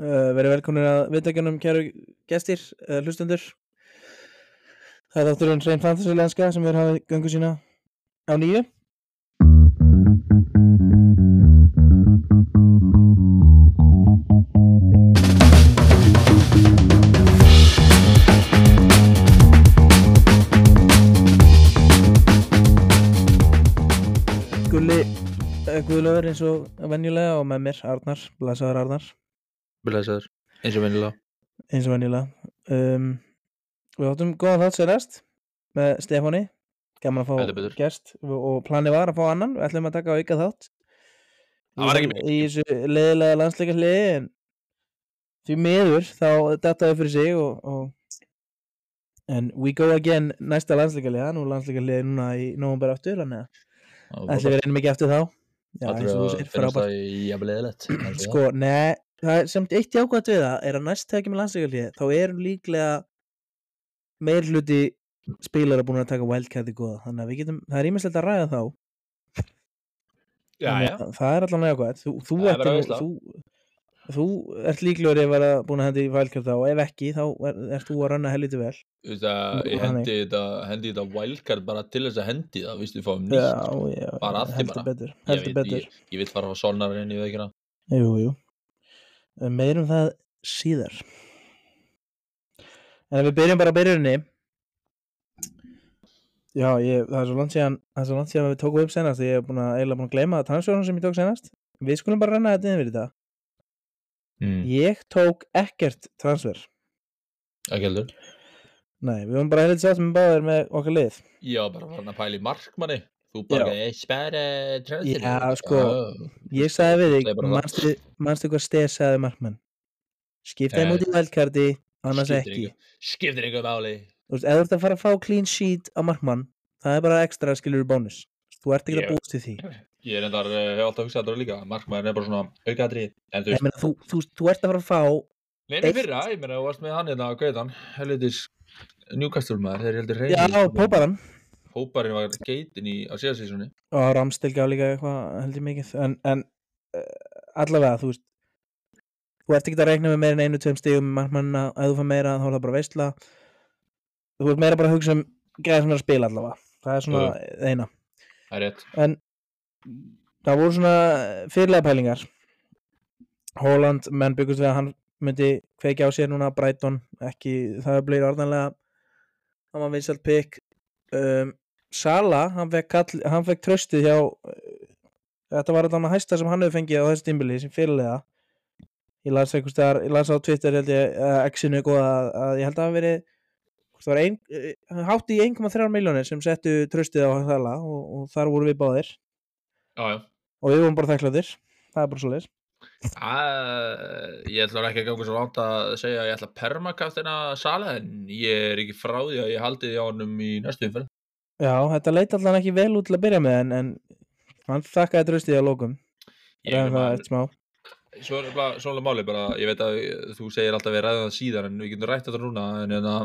uh, verið velkomin að viðtækjunum kæru gestir, uh, hlustendur. Það er þátturinn Hrein Fantasy lenska sem við hafið göngu sína á nýju. Gulli uh, Guðlöður eins og venjulega og með mér Arnar, Blasaður Arnar Blessaður, eins og venjulega. Eins og venjulega. Um, Við áttum góðan þátt sér rest með Stefáni. Gaman að fá gest og planið var að fá annan. Við ætlum að taka auka þátt. Það var ekki Í- í þessu leiðilega landsleika hliði en því miður þá dattaði fyrir sig og, og en we go again næsta landsleika hliða nú landsleika hliði núna í nógumber aftur þannig að ætli við reynum ekki aftur þá. Já, eins og þú segir, frábært. Sko, nei, það er samt eitt jákvæmt við það er að næst þegar kemur landsleikalið þá er líklega meir hluti spilar búin að taka wildcard í góða þannig að við getum, það er ímestlegt að ræða þá Já, já, að það er allan jákvæmt þú, þú, Það er þú, þú ert líklegur ef að búin að hendi wildcard þá og ef ekki þá er, ert þú að ranna helviti vel að Nú, ég hendi þetta hendi þetta wildcard bara til þess að hendi það víst við fáum nýtt já, sko. já, bara heldur bara. betur, Ég betur. ég, ég vil fara á sonnar inn í veikina Jú, jú. Meirum það síðar. En við byrjum bara á byrjunni. Já, ég, það er svo langt síðan, það er svo langt síðan að við tókum upp senast. Ég er búin að, eiginlega búin að gleyma það transferunum sem ég tók senast. Við skulum bara renna þetta yfir þetta. mm. Ég tók ekkert transfer. ekki heldur Nei, við vorum bara heldur sátt með báðir með okkar lið. já, bara farin að pæla í markmanni þú bara, Já. ég spæri transfer Já, sko, Ég sagði við þig, bara manstu hvað stið sagði markmann? Skiptaði Eh, mútið í vældkarti, annars ekki. skiptir einhver máli þú veist, ef þú ert að fara að fá clean sheet á markmann, það er bara ekstra skilur bónus, þú ert ekki að búast til því ég er endar, hef alltaf hugsað þetta líka markmann er bara svona aukaðri þú ég veist, meina, þú, þú, þú ert að fara að fá Nei, Eitt- nei, fyrra, ég meina, þú varst með hann hérna á Gautan, helvitis Newcastle maður, þeir heldur já, reyni Póparan Hóparinn var geitin í, á síðasísunni og Ramstil gaf líka eitthvað held ég mikið. En, en uh, allavega, þú veist þú ert ekki að reikna með meira en einu, tveim stigum með markmannina, ef þú fær meira þá er það bara veistla þú ert meira bara að hugsa um gæða sem er að spila allavega. Það er svona Jú. eina. Það er rétt. En það voru svona fyrirlega pælingar. Holland, menn byggust við að hann myndi kveikja á sér núna. Brighton, ekki, það bleið orðanlega. Hann var vinsalt pick. Um, Sala, hann fekk, kall, hann fekk tröstið hjá uh, þetta var allan að hæsta sem hann hefur fengið á þessu tímbili sem fyrirlega ég las á Twitter held ég, uh, X-inu góða að, að ég held að hafi verið það var ein, uh, hátt í 1,3 miljónir sem settu tröstið á Sala og, og þar voru við báðir. Já, já. Og við vorum bara þakkláttir það er bara svo leis Uh, ég ætla ekki að ganga svo langt að segja að ég ætla að permakastina Sala en ég er ekki frá því að ég haldi því á honum í næstu umferð já, þetta leit allan ekki vel út til að byrja með en, en hann þakkaði tröstið á lókum ræðum það eftir smá. Svo er bara svona máli bara, ég veit að þú segir alltaf við ræðum það síðan en við getum rætt þetta núna en hérna,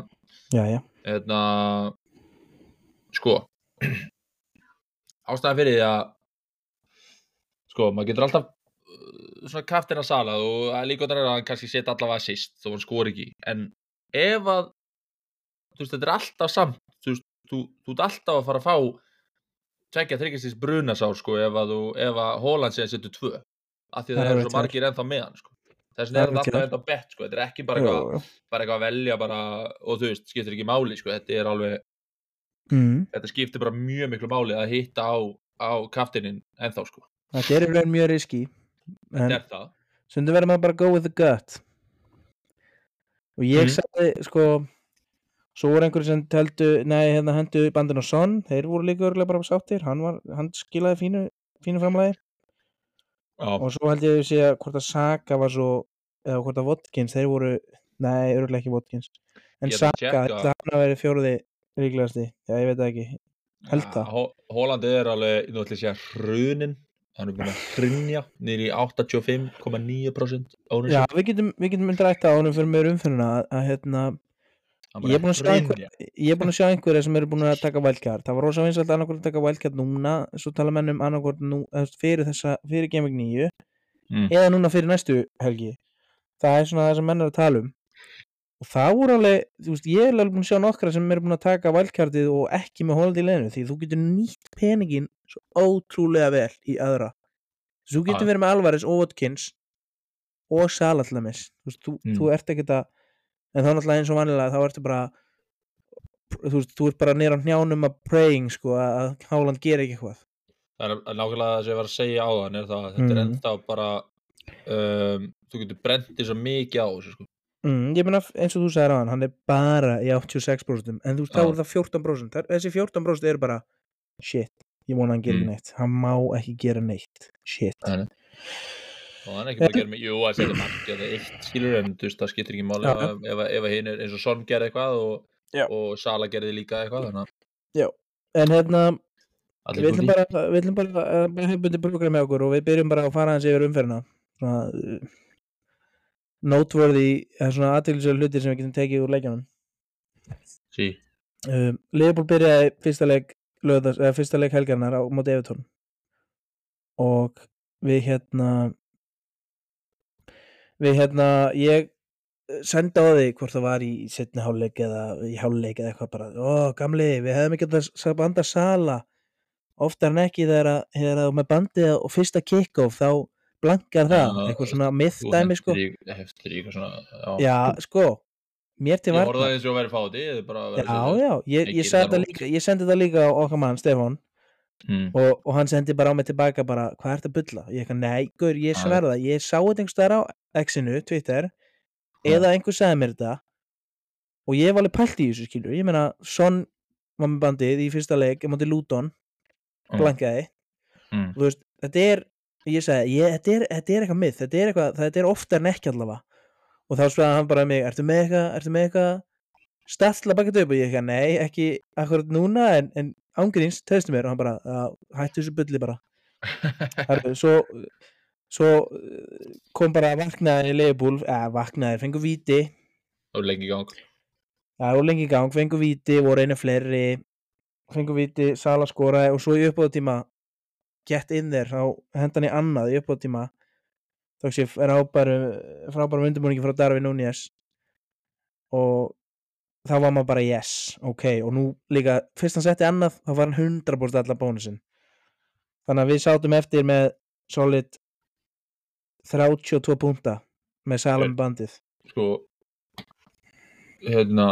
já, já, hérna sko ástæðan fyrir því að sko, maður getur alltaf uh, svona kaftina sala og það líka að hann kannski setja allavega assist þó hann skor ekki en ef að þú veist, þetta er alltaf samt þú veist, þú, þú ert alltaf að fara að fá tvekja þryggjastins brunasár sko ef að, þú, að Holland séðan setur tvö af því Það það er eru svo margir ennþá með hann sko. Þess vegna er þetta alltaf enda bett sko þetta er ekki bara eitthvað bara eitthvað að velja bara og þú veist, skiptir ekki máli sko þetta er alveg, Mm. þetta skiptir bara mjög miklu máli að hitta á, á kaftinin ennþá sko, þetta er raun mjög riski þetta er það. Sundu verður maður bara go with the gut. Og ég Mhm. sagði sko svo voru einhverju sem teldu nei, hérna hendu bandin og son. Þeir voru líka örgulega bara sáttir. Hann, var, hann skilaði fínu, fínu framlægi Já, og svo held ég að að hvort að Saka var svo eða hvort að Watkins, þeir voru nei, örgulega ekki Watkins. En Ég að Saka, þetta hann að vera fjóruði líklegasti, já ég veit ekki. Held það. Hó- Holland er alveg, nú ætlum að segja hrunin. Hann er búin að hrunja í 85,9% já, ownership. Við getum, við getum myndið rætt á honum fyrir meður umfyrirna að, að hérna Hann ég er búin að sjá einhver, ég er búin að sjá einhverja sem eru búin að taka wildcard það var rosa vinsalt annarkvort að taka wildcard núna svo tala menn um annarkvort nú, fyrir þessa fyrir Week 9 Mm. eða núna fyrir næstu helgi það er svona það sem menn er að tala um og það voru alveg, þú veist, ég er alveg búin að sjá nokkra sem eru búin að taka valkjartið og ekki með Holland í leðinu því þú getur nýtt peningin svo ótrúlega vel í aðra þú getur Já. verið með Alvarez og Watkins og dæmis þú, Mm. þú ert ekki að en þá náttúrulega eins og vanlega þá ertu bara þú veist, þú ert bara nýra á hnjánum að praying sko að Haaland ger ekki eitthvað Það er nákvæmlega það sem ég var að segja á þann er það að þetta er Mhm. ennþá bara um, þú getur brent því svo mikið á þessu sko. mm, ég meina eins og þú sagðir á hann hann er bara í 86% en þú veist þá er það 14% Þar- þessi 14% eru bara shit, ég vona hann gerir Mm. neitt hann má ekki gera neitt shit nei. Og hann er ekki bara að gera mig jú að setja markið eða eitt skilur en þú veist það skiptir ekki máli Já, ef, ef, hinn er eins og Son gerði eitthvað og, Já. og Sala gerði líka eitthvað þannig að en hérna við búin bara, við bara að hefbundi program með okkur og við byrjum bara að fara hans yfir umferðina svona uh, noteworthy, svona aðtilsölu hlutir sem við getum tekið úr leikjanum sí um, Liverpool byrjaði fyrsta leik lögðas, eða fyrsta leik helgarnar á móti Evertón og við hérna við hérna ég sendi á því hvort það var í setni hálfleik eða í hálfleik eða eitthvað bara, ó gamli, við hefðum ekki að banda sala. Oftar en ekki þegar að, þegar að með bandið og fyrsta kick-off þá blankar það, Já, eitthvað svona þú myþdæmi sko, heftir eitthvað svona já, já sko mér til ég varnar. horfði aðeins og verið fáti ég Já, að já, ég, Ég ég, sagði það það líka, ég sendi það líka á okkar mann, Stefán mm, og, og hann sendi bara á mig tilbaka bara, hvað ert að bulla? Ég ekki, nei, gaur, ég sverða. Ég sá þetta einhvers staðar á X-inu, Twitter eða einhver sagði mér þetta. Og ég var alveg pælt í þessu skilur ég meina, Son var með bandið í fyrsta leik, ég mátti Luton Mm. blankaði, mm, þú veist þetta er, ég sagði, ég, þetta, er, þetta er eitthvað mið, þetta er eitthvað, þetta er oftar en ekki allavega. Og þá spurði hann bara mig, ertu með eitthvað ertu með eitthvað stafla bakið upp og ég ekki, nei, ekki akkurat núna en, en ángríns, tegstu mér. Og hann bara, "Já, hættu þessu bulli bara. Herru, svo, svo uh, kom bara vaknaði í Leifbúl, eða vaknaði, fengu víti. Og lengi gang. Það var lengi gang, fengu víti, voru einu fleiri fengu víti, Sala skoraði og svo í uppbóðtíma get in there, þá hendan í annað í uppbóðtíma þá sé frábæru frábæru undirbúningi frá Darvin Núñez. Og þá var maður bara yes, ok og nú líka, fyrst hann setti annað þá var hann 100% allar bónusinn. Þannig að við sátum eftir með solid 32 punta með Sala með bandið. Sko hérna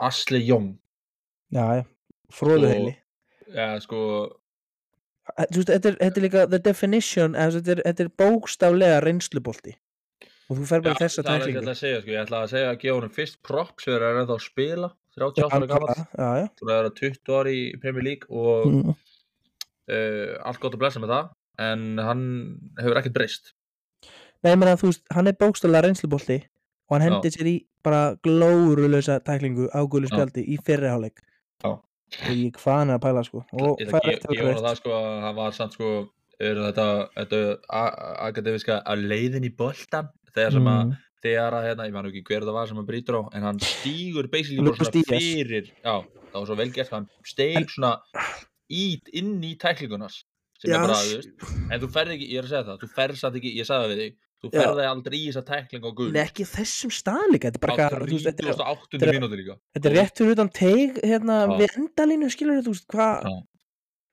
Asli Jóng já, já, fróðu Sko- sko þetta er, þetta er líka the definition er, þetta er bókstaflega reynslubolti og þú fer bara í þessa það er tæklingu. segja sko, ég ætla að segja að gefa honum fyrst props fyrir að ennþá að spila 38 ára gammal þú er að 20 ári í Premier League og Mm. uh, allt gott að blessa með það en hann hefur ekkert breyst. Nei, menn að þú veist, hann er bókstaflega reynslubolti og hann hendi sér í bara glórulösa tæklingu á gulu Já. spjaldi í fyrriháleik og ég hvað hann er að pæla sko. Og ég fær ætla að eftir að honum það sko að hann var samt sko er þetta, þetta akademiska að leiðin í boltan þegar sem að Mm. þegar að hérna, ég man ekki hver það var sem hann brýtur á en hann stígur basically fyrir já, það var svo vel gert hann steig svona ít inn í tæklingunars sem Já, er bara, s- þú veist. En þú ferð ekki, ég er að segja það, þú ferð satt ekki ég sagði við þig, þú ferði aldrei í þessa tækling á gul. Nei, ekki þessum stað líka þetta er bara veist, þetta er, 38. þetta mínúti líka. þetta rétt fyrir utan teig hérna við endalínu skilur þú veist hvað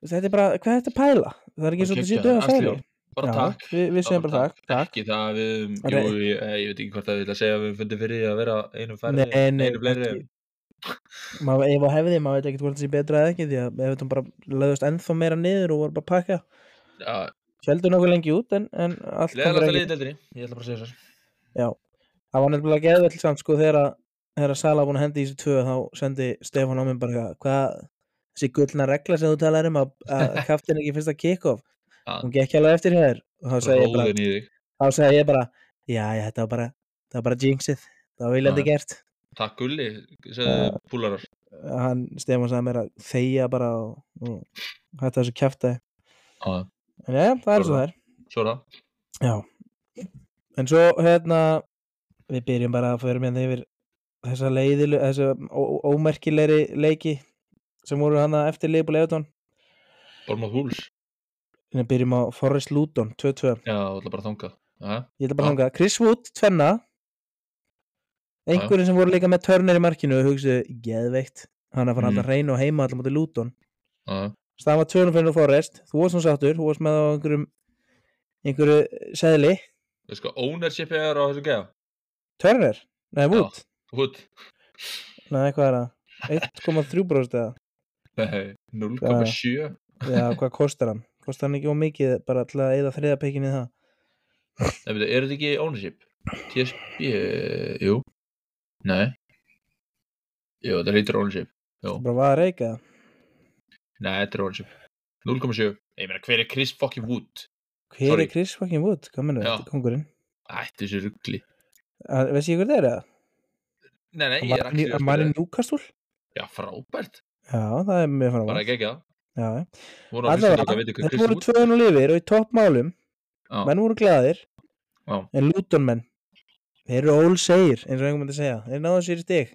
þetta er bara, hvað er þetta að pæla? Það er ekki svo að þetta sé Geggjað, döða Jón. Bara Já, takk. við, við segjum bara takk, takk. ekki það að við, Það jú, ég, ég veit ekki hvort að við vilja segja að við fundum fyrir að vera einu færri, einu fleiri. Maður, ef að hefði, maður veit ekki hvort það sé betra eða ekki því að ef þetta bara löðust ennþá meira niður og voru bara pakka. Já, heldur nokkuð lengi út en, en allt kom leðalast fyrir að ekki ég ætla bara að segja þess. Já, það var nefnilega geðvell samt sko þegar að þegar að Sala búin að hendi í þessu tvö þá sendi Stefán á mig bara hvað þessi gullna regla sem þú talar um að, að kaftin ekki fyrsta kick-off hún gekk alveg eftir hér og þá segi ég bara, já, þetta var bara, bara jinxið. Það var viljandi gert. Takk gulli, segðu púlarar. hann, Stefán sagði mér að þegja bara og, og hætta þessu já, en já, það er svo er. Svo er það. Já, en svo hérna við byrjum bara að fyrir mér yfir þessa leiðilu, þessa ómerkilegri leiki sem voru hana eftir Leifbúl Evertón Bormóð Húls, við byrjum á Forrest Luton 2-2 já, það ætla bara að þangað. Já, ég ætla bara að hanga Chris Wood, tvenna. Einhverjum sem voru líka með Turner í markinu og hugsaðu, geðveikt. Hann að fara Mm. alltaf reyna og heima allar mútið Luton. Var 200 fyrir Forrest. Þú varst nú sáttur, þú varst með á einhverjum einhverju seðli. Þú sko, ownership er á þessu geða Turner, nei Wood. Wood. Nei, hvað er það? 1,3% eða? Nei, 0,7 já, hvað kostar hann? Kostar hann ekki ómikið bara til að eða þriða pekkinni það Nei, veitu, er þetta ekki ownership? TSB, jú Nei Jú, þetta heitir ownership Jú, bara var að reyka nei, þetta er ownership 0,7 Ég meina, hver er Chris fucking Wood? hver Sorry. er Chris fucking Wood? hvað mennur þetta, er kongurinn? Ætti þessu ruggli Að- veist ég hver það er það? Nei, nei, ég er ekki hann var í Newcastle? Já, frábært já, það er mjög Bara frábært ekki ekki það að að ekki þetta voru Wood tvöðun og í toppmálum. Já, menn voru glaðir. Já. en Luton menn þeir eru ól segir eins og einhvern myndi segja. Þeir náðu sér í stig.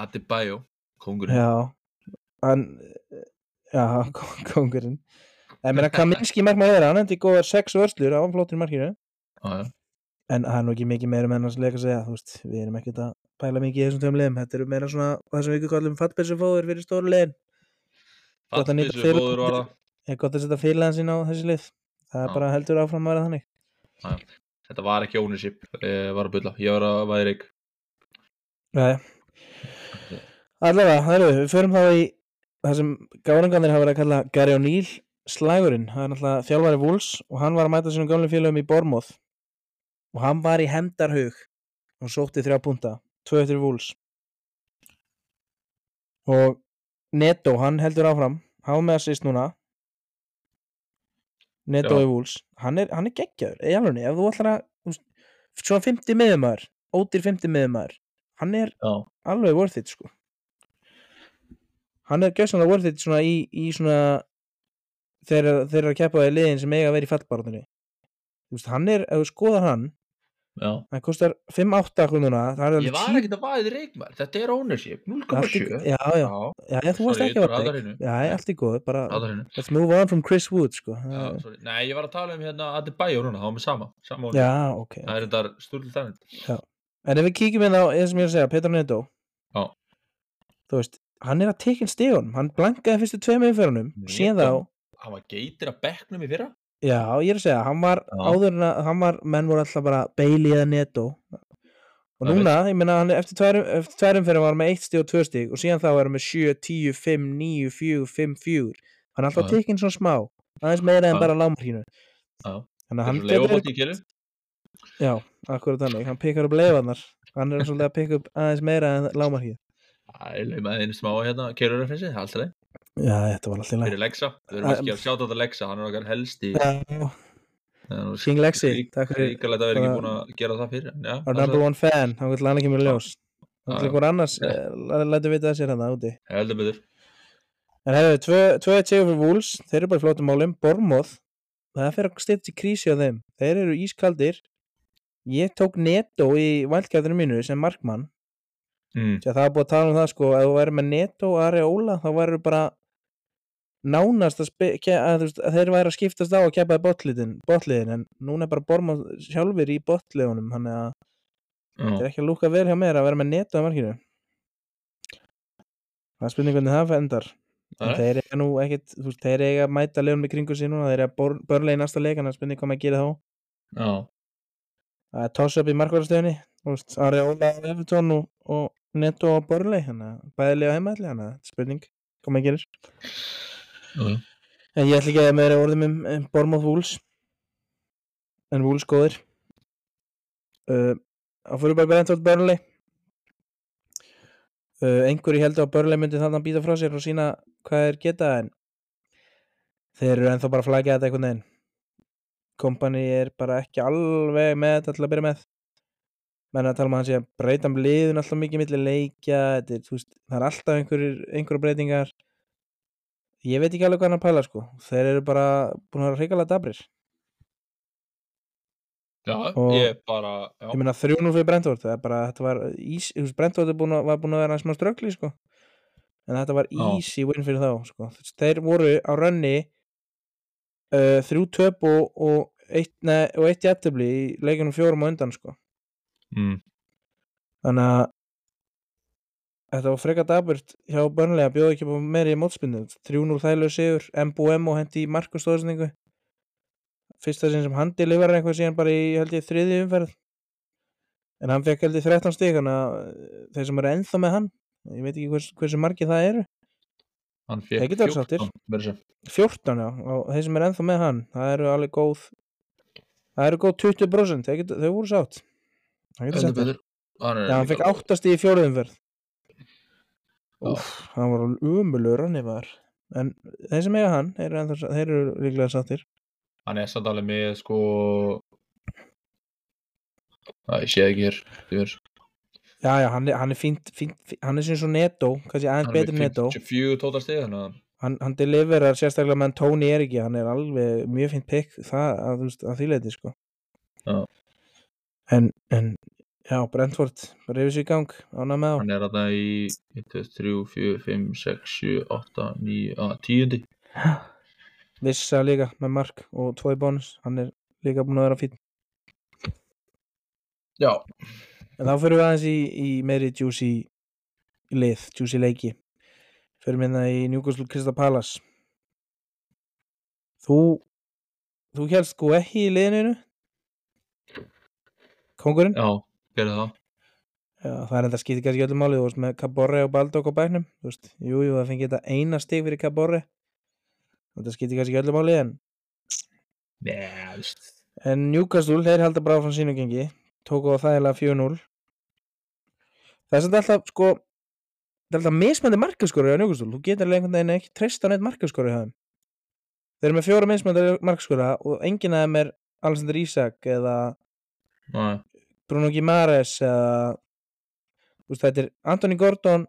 Adebayo Kongurinn já. Hann kongurinn en meina Kaminski markmaður þeirra hann endi góðar sex vörslur á flóttir í markinu en það er nú ekki mikið meira með hans leik að segja þú veist, við erum ekkert að pæla mikið í þessum tveim liðum. Þetta eru meira svona það sem við kallum fattbessufóður fyrir stóru liðin Gott að nýta fyrir- er gott að setja félagann sín á þessi lið. Það er bara heldur áfram að vera þannig. Þetta var ekki ownership Ég var að bylla Ég var að væri reik Nei. Allavega, það eru, við förum þá í það sem gáðungandir hafa verið að kalla Gary O'Neill slægurinn, það er náttúrulega þjálfari Wools og hann var að mæta sínum gamlu félögum í Bormóð og hann var í hendarhug og sótti þrjá punta, tvö eftir Wools og Neto, hann heldur áfram. Var með assist núna? Neto í Wools hann er, er geggjaður, í alveg ef þú ætlar að svona 50 miðumæður ódýr 50 miðumæður hann er Já, alveg worth it sko. Hann er gjössanlega worth it svona í, í svona þegar þeir eru að keppa í liðin sem eiga að vera í veist, hann er, ef þú skoðar hann já. Hann kostar 5-8 krónuna það er Ég var ekkert að væði reikmar Þetta er ownership allt í, 0,7 já, já, já, þú varst ekki að hreinu. já, allt í góð, bara let's move on from Chris Wood sko. Nei, ég var að tala um hérna Adebayo núna, það var með sama, sama já ok. Það er þetta stúrlega þannig en ef við kíkjum inn á sem ég er að segja, Petar Neto. Já. þú veist, hann er að tekja stígun hann blankaði fyrstu tveim umferðunum Neto? síðan þá Hann var geitir að bekknum í fyrra Já, ég er að segja, hann var Já. áður en að hann var, menn voru alltaf bara Bailey eða Neto og Það núna, ég meina, hann er eftir tværum, eftir tværum fyrir var hann með 1 stig og 2 stig og síðan þá er hann með 7, 10, 5, 9, 4, 5, 4 hann er alltaf Já. tekinn svona smá aðeins meira en Já. bara lámarkínu Já. þannig að Hann er getur, leifabótt í kjölu já, akkurat þannig hann pikkar upp leifarnar, hann er svolítið að pikka upp aðeins meira en lámarkínu Það er leimaði einu smá hérna er alltaf leið Já, þetta var alltaf í lagi. Fyrir Lexa, við erum ekki að sjá þetta Lexa Hann er okkar helsti. Já, King Lexi, takk fyrir. Ríkalegt að vera ekki bara- búin að gera það fyrir já, our number one fan, hann vil hann ekki með ljós. Vil já. einhver annars, eh, lætu vita að sér hann úti. Heldur betur. En hefur, 2-1 sigur fyrir Wolves, þeir eru bara í flótum málum, Bormóð, það fer að styrta í krísi á þeim, þeir eru ískaldir, ég tók Neto í valdkjáttunum mínu sem markmann, mm. það er búið að tala um það sko, ef þú væri með Neto og Ari Óla, þá væri bara nánast að, að, veist, að þeir væri að skiptast á að keppaði botliðin, en núna er bara Bormóð sjálfur í botliðunum, þannig að þetta er ekki að lúka vel hjá mér að vera með Neto á markinu. Það er spurning hvernig það endar. En Nei. þeir eiga nú ekkit, þú veist, þeir eiga að mæta leunum í kringu sín núna, þeir eiga börlega í næsta leik, en það er spurning hvað maður gerir þá. já, Það er toss up í markvarastöðunni, Ari Óla og Everton og, og Neto og Börlega, þannig að bæði liða heimaðli, að spurning hvað maður gerir. Já, En ég ætla ekki að meira orðum um, um Bormóð Wools, en Wools góðir. Uh, á fyrir bara Brentford Burnley. Uh, einhverju heldur að Burnley myndi þannig að býta frá sér og sína hvað þeir geta en þeir eru ennþá bara flagja þetta einhvern veginn. Kompani er bara ekki alveg með þetta til að byrja með. Menn að tala um að hann sé að breyta um liðun alltaf mikið milli leikja þetta er, veist, það er alltaf einhverjir, einhverjir breytingar ég veit ekki alveg hvað hann að pæla sko þeir eru bara búin að vera hrigalega dabrir já, Og- ég bara já, ég meina 3-0 fyrir Brentford bara, þetta var ís, Brentford búin að, var búin að vera smá ströggli sko en þetta var easy win fyrir þá sko. Þeir voru á rönni uh, þrjú töp og, og eitt, og eitt jættibli í leikunum fjórum á undan sko. mm. þannig að þetta var frekar daburt hjá börnlega að bjóða ekki á meiri mótspindu 3-0 þælu sigur, MBM og hendi í markustóðsningu fyrsta sinn sem hann deliverar eitthvað síðan bara í held ég þriði umferð en hann fekk held ég 13 stík þannig að eh, þeir sem eru ennþá með hann ég veit ekki hvers, hversu margir það eru hann fekk geta verið sáttir. 14 meira að segja. 14 já, og þeir sem eru ennþá með hann það eru alveg góð það eru góð 20% þeir, geta, þeir voru sátt það getur. Hann er Já, hann fekk alveg- áttast í fjóruðumferð. Úf, hann var umulur hann yfir en þeir sem eiga hann, þeir eru, þeir eru líklega sáttir. Hann er samt alveg með sko það ég sé það ekki hér því miður. Já, já, hann er, hann er fínt, hann er sem svo netto, kannski aðeins er með netto 54 tótal stig þannig að hann, hann deliverar sérstaklega meðan Tony er ekki hann er alveg mjög fínt pick það að, að því leiti sko. Já. en, en já, Brentford sig í gang, ána með á hann er þarna í 1, 2, 3, 4, 5, 6, 7, 8, 9, að 10 Vissa líka með mark og tvo í bónus hann er líka búin að vera fín já, en þá fyrir við aðeins í, í meiri juicy lið, juicy leiki. Fyrir minna í Newcastle Crystal Palace. Þú þú helst sko ekki í liðinu kongurinn já, gerði það. Já, það er enda skipti kannski öllu máli, þú veist, með Caborre og Baldock á bæknum, þú veist, jú, jú, það fengi þetta eina stig fyrir Caborre þetta skipti kannski öllu máli, en, Nei, þú veist. En Newcastle, þeir halda bara frá sínu gengi, tóku á þægilega 4-0 það er samt alltaf, sko það er alltaf mismandi markaskori á Newcastle, þú getur alveg einhvern veginn ekki treyst á neitt markaskori hjá þeim. Þeir eru með fjóra mismandi markaskora og enginn af þeim er Alexander Isak eða Nei, Bruno Gimares eða veist, þetta er Anthony Gordon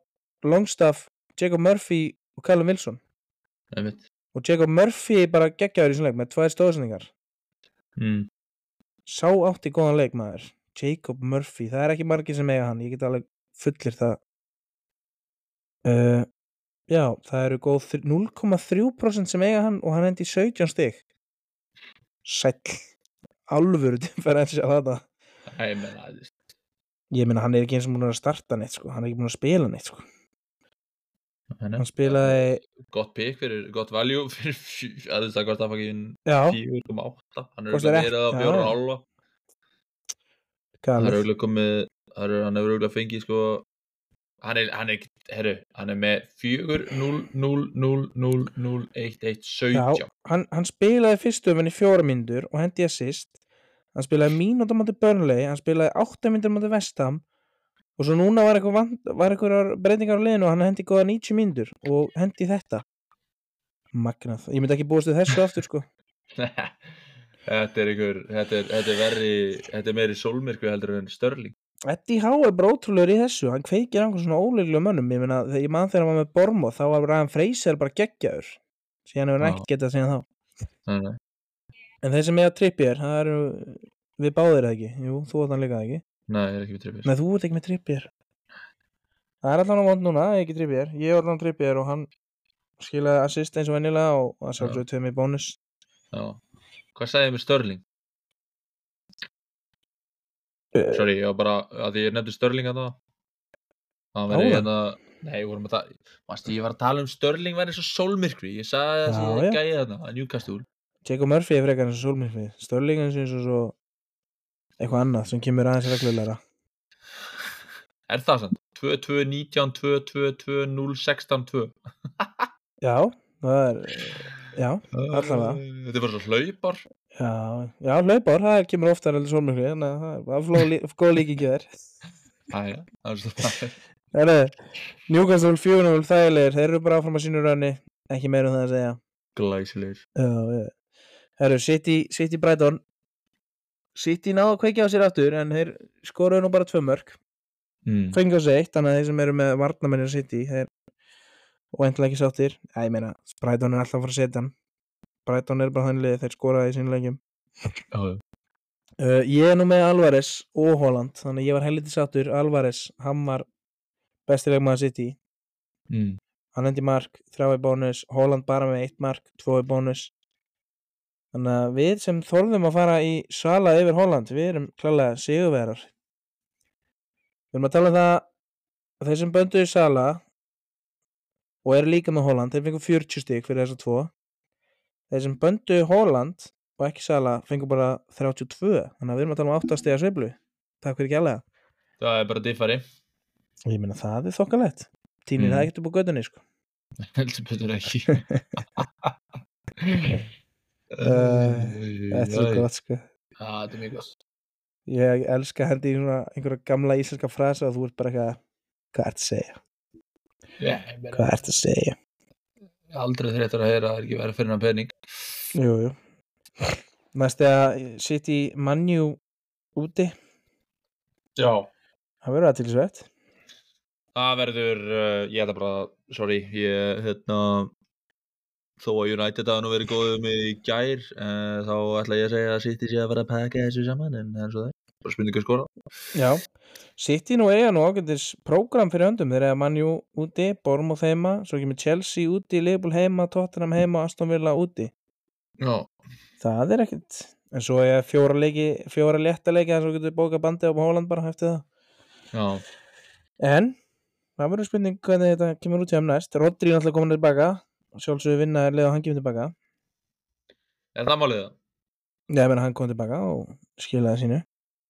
Longstaff, Jacob Murphy og Callum Wilson. Einmitt. Og Jacob Murphy bara geggjaður í svona leik með tvær stóðsendingar. Mm. sá átti góðan leik maður. Jacob Murphy, það er ekki margir sem eiga hann ég get alveg fullir það. Uh, já, það eru góð þr- 0,3% sem eiga hann og hann hendi 17 stig. Sæll. Alvöru differential þetta Æ, ég meina, veist ég meina hann er ekki eins og múin að starta neitt sko. hann er ekki búin að spila neitt sko. Nei. hann spilaði gott pick fyrir, gott value fyrir fjö- að að hvort það já, 4,8 hann er verið já, 4,5 já. það er auðvitað komið er, hann hefur auðvitað fengið sko hann er, hann er, herru, hann er með 4, 0, 0, 0, 0, 0, 1, 1, 17 Já, hann, hann spilaði fyrstu öfum í fjóra myndur og hendi assist hann spilaði mínútur á móti Burnley hann spilaði átta myndur á móti Vestham og svo núna var eitthvað, breytingar á liðinu og hann hendi góða 90 myndur og hendi þetta. Magnað, ég myndi ekki búast við þessu aftur sko. Þetta er einhver þetta er, þetta er verri, þetta er meiri sólmyrkvi heldur en Störling Eddie Howe er bara ótrúlegur í þessu. Hann kveikir einhvern svona óleglu mönnum. Ég meina, þegar ég mann þegar hann var með Bormo þá var Ryan Fraser bara geggjaður. Síðan hefur hann ekkert getað síðan þá. Nei, nei, en þeir sem eiga trippir, það eru við báðir eða ekki, jú, þú átt hann líka eða ekki? Nei, ég er ekki við trippis Nei, þú ert ekki með Trippier Það er allan á vond núna, ekki Trippier Ég er allan Trippier og hann skilaði assist eins og venjulega og að sjálfsögðu tveim í bónus. Já. hvað sagði ég með Störling? uh, sorry, ég var bara, að því ég nefndi Störling að það verið Áðan? hérna nei, vorum að tala, mástu ég var að tala um Störling verið svo sólmyrkvi, ég sagði Já, að já. ég gæði þarna, að Newcastle Jacob Murphy er frekar eins og Solmyrfið Störling eins og svo eitthvað annað sem kemur aðeins reglulegra. Er það sann? 2, 2, 19, 2, 2, 2, 0, 16, 2 Já, það er Já, Allavega. þetta er bara svo hlaupar já, já, hlaupár það kemur oftar enn Solmyrfið þannig að það er bara fló, lí, góð líkingi þér Æja, það er svo Það er Newcastle 4-0 þægilegir þeir eru bara áfram að sínu rönni ekki meira um það að segja. Glæsilegir. Já, já. Herru, City, City Brighton. City náðu að kveikja á sér aftur en þeir skoruðu nú bara tvö mörg mm. fengi á sig eitt, þannig að þeir sem eru með varnamennir City, þeir og endilega ekki sáttir, Já, ég meina Brighton er alltaf að fara að setja hann. Brighton er bara þannig liðið, þeir skoraði í já. uh, Ég er nú með Alvarez og Holland þannig að ég var helviti sáttur, Alvarez hann var bestileg maður City. Mm. hann endi mark, þrjá í bónus. Holland bara með eitt mark, tvo í bónus Þannig að við sem þorðum að fara í sala yfir Holland, við erum klálega sigurverar. Við erum að tala um það að þeir sem böndu í sala og eru líka með Holland, þeir fengur 40 stík fyrir þessa tvo. Þeir sem böndu Holland og ekki sala fengur bara 32, þannig að við erum að tala um 8 stíga sveiflu. Takk fyrir kjálega. Það er bara diffari. Ég meina það er þokkalett. Tíminn Mm. það ekkert upp á gödunni, sko. Heldur betur ekki. Þetta er gott, sko. Þetta er mjög gott. Ég elska hendi í svona einhverja gamla íslenska frasa og þú ert bara eitthvað, hvað ert að segja? Meina, Hvað ert að segja? aldrei þreytur að heyra að það er ekki verið fyrir hann pening. Jú, jú. Næst að sitt í mannjú úti, Já. það verður aðtilsvert. Það verður, uh, ég ætla bara, sorry, ég, hérna, þó að United hafa nú verið góðið með í gær, uh, þá ætla ég að segja að City sé að fara að pakka þessu saman, en er svo það. Bara spurningu að skora. Já, í nú eiga nú ágættis prógram fyrir höndum, þeir eiga mannjú úti, Bormóð heima, svo kemur Chelsea úti, Liverpool heima, Tottenham heima, Aston Villa úti. Já. Það er ekkert, en svo eiga fjóra leiki, fjóra létta leiki, þannig að svo getur bókað bandið á Hóland bara eftir það. Já. En það verður spurning hvernig þetta kemur út hjá næst Rodri er náttúrulega komin tilbaka sjálfsögur vinna er leið og hann kemur tilbaka Er það málið? Það? Já, ég meina hann kom tilbaka og skilaði sínu.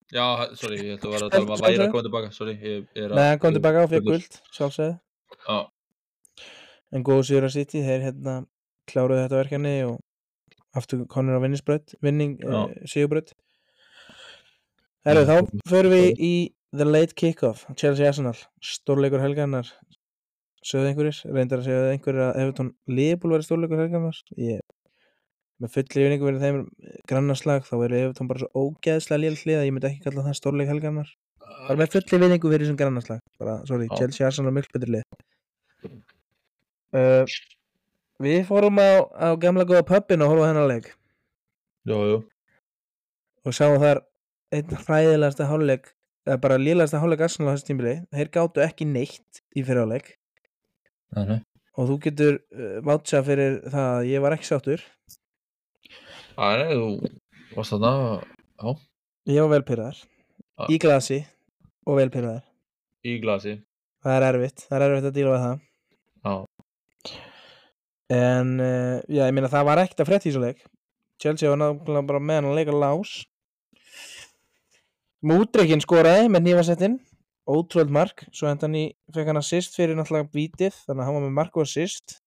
Já, sorry, ég ætla að vera að tala um að væri að koma tilbaka, sorry, ég, er að... Nei, hann kom tilbaka og fekk guld sjálfsögðu. Já, En góðu sigur að City, þeir hérna kláruðu þetta verkefni og aftur konur á vinningsbrödd vinning, Já. uh, sigurbrödd Herru, þá förum við í The Late Kickoff Chelsea Arsenal, stórleikur helgarnar sögðu einhverjir, reyndar að segja einhverjir að Evertón Liverpool verið stórleikur helgarnar ég með fulli vinningu verið þeim grannarslag þá verið Evertón bara svo ógeðslega lél hlið að ég myndi ekki kalla það stórleik helgarnar bara með fulli vinningu verið þessum grannarslag bara, sorry, Já. Chelsea Arsenal er mjög betri lið. Uh, Við fórum á, á gamla góða pubin og horfum á þennan leik. Jú, jú. og sáum þar einn hræðilegasta hálfleik eða bara lélegasta hálfleik Arsenal á þessu tímili þeir gátu ekki neitt í fyrirháleik Nei, nei. og þú getur uh, vátsa fyrir það að ég var ekki sáttur. Æ, nei, þú varst þarna, já, ég var velpyrraðar Já. í glasi og velpyrraðar í glasi. það er erfitt, það er erfitt að díla við það. Já, en uh, já, ég meina það var ekkert að frétta í svo leik. Chelsea var náttúrulega bara með hann að leika lás. Múdreikin skoraði með nýfasettinn ótrúld mark, svo hendan í fekk hann assist fyrir náttúrulega vítið þannig að hann var með mark og assist.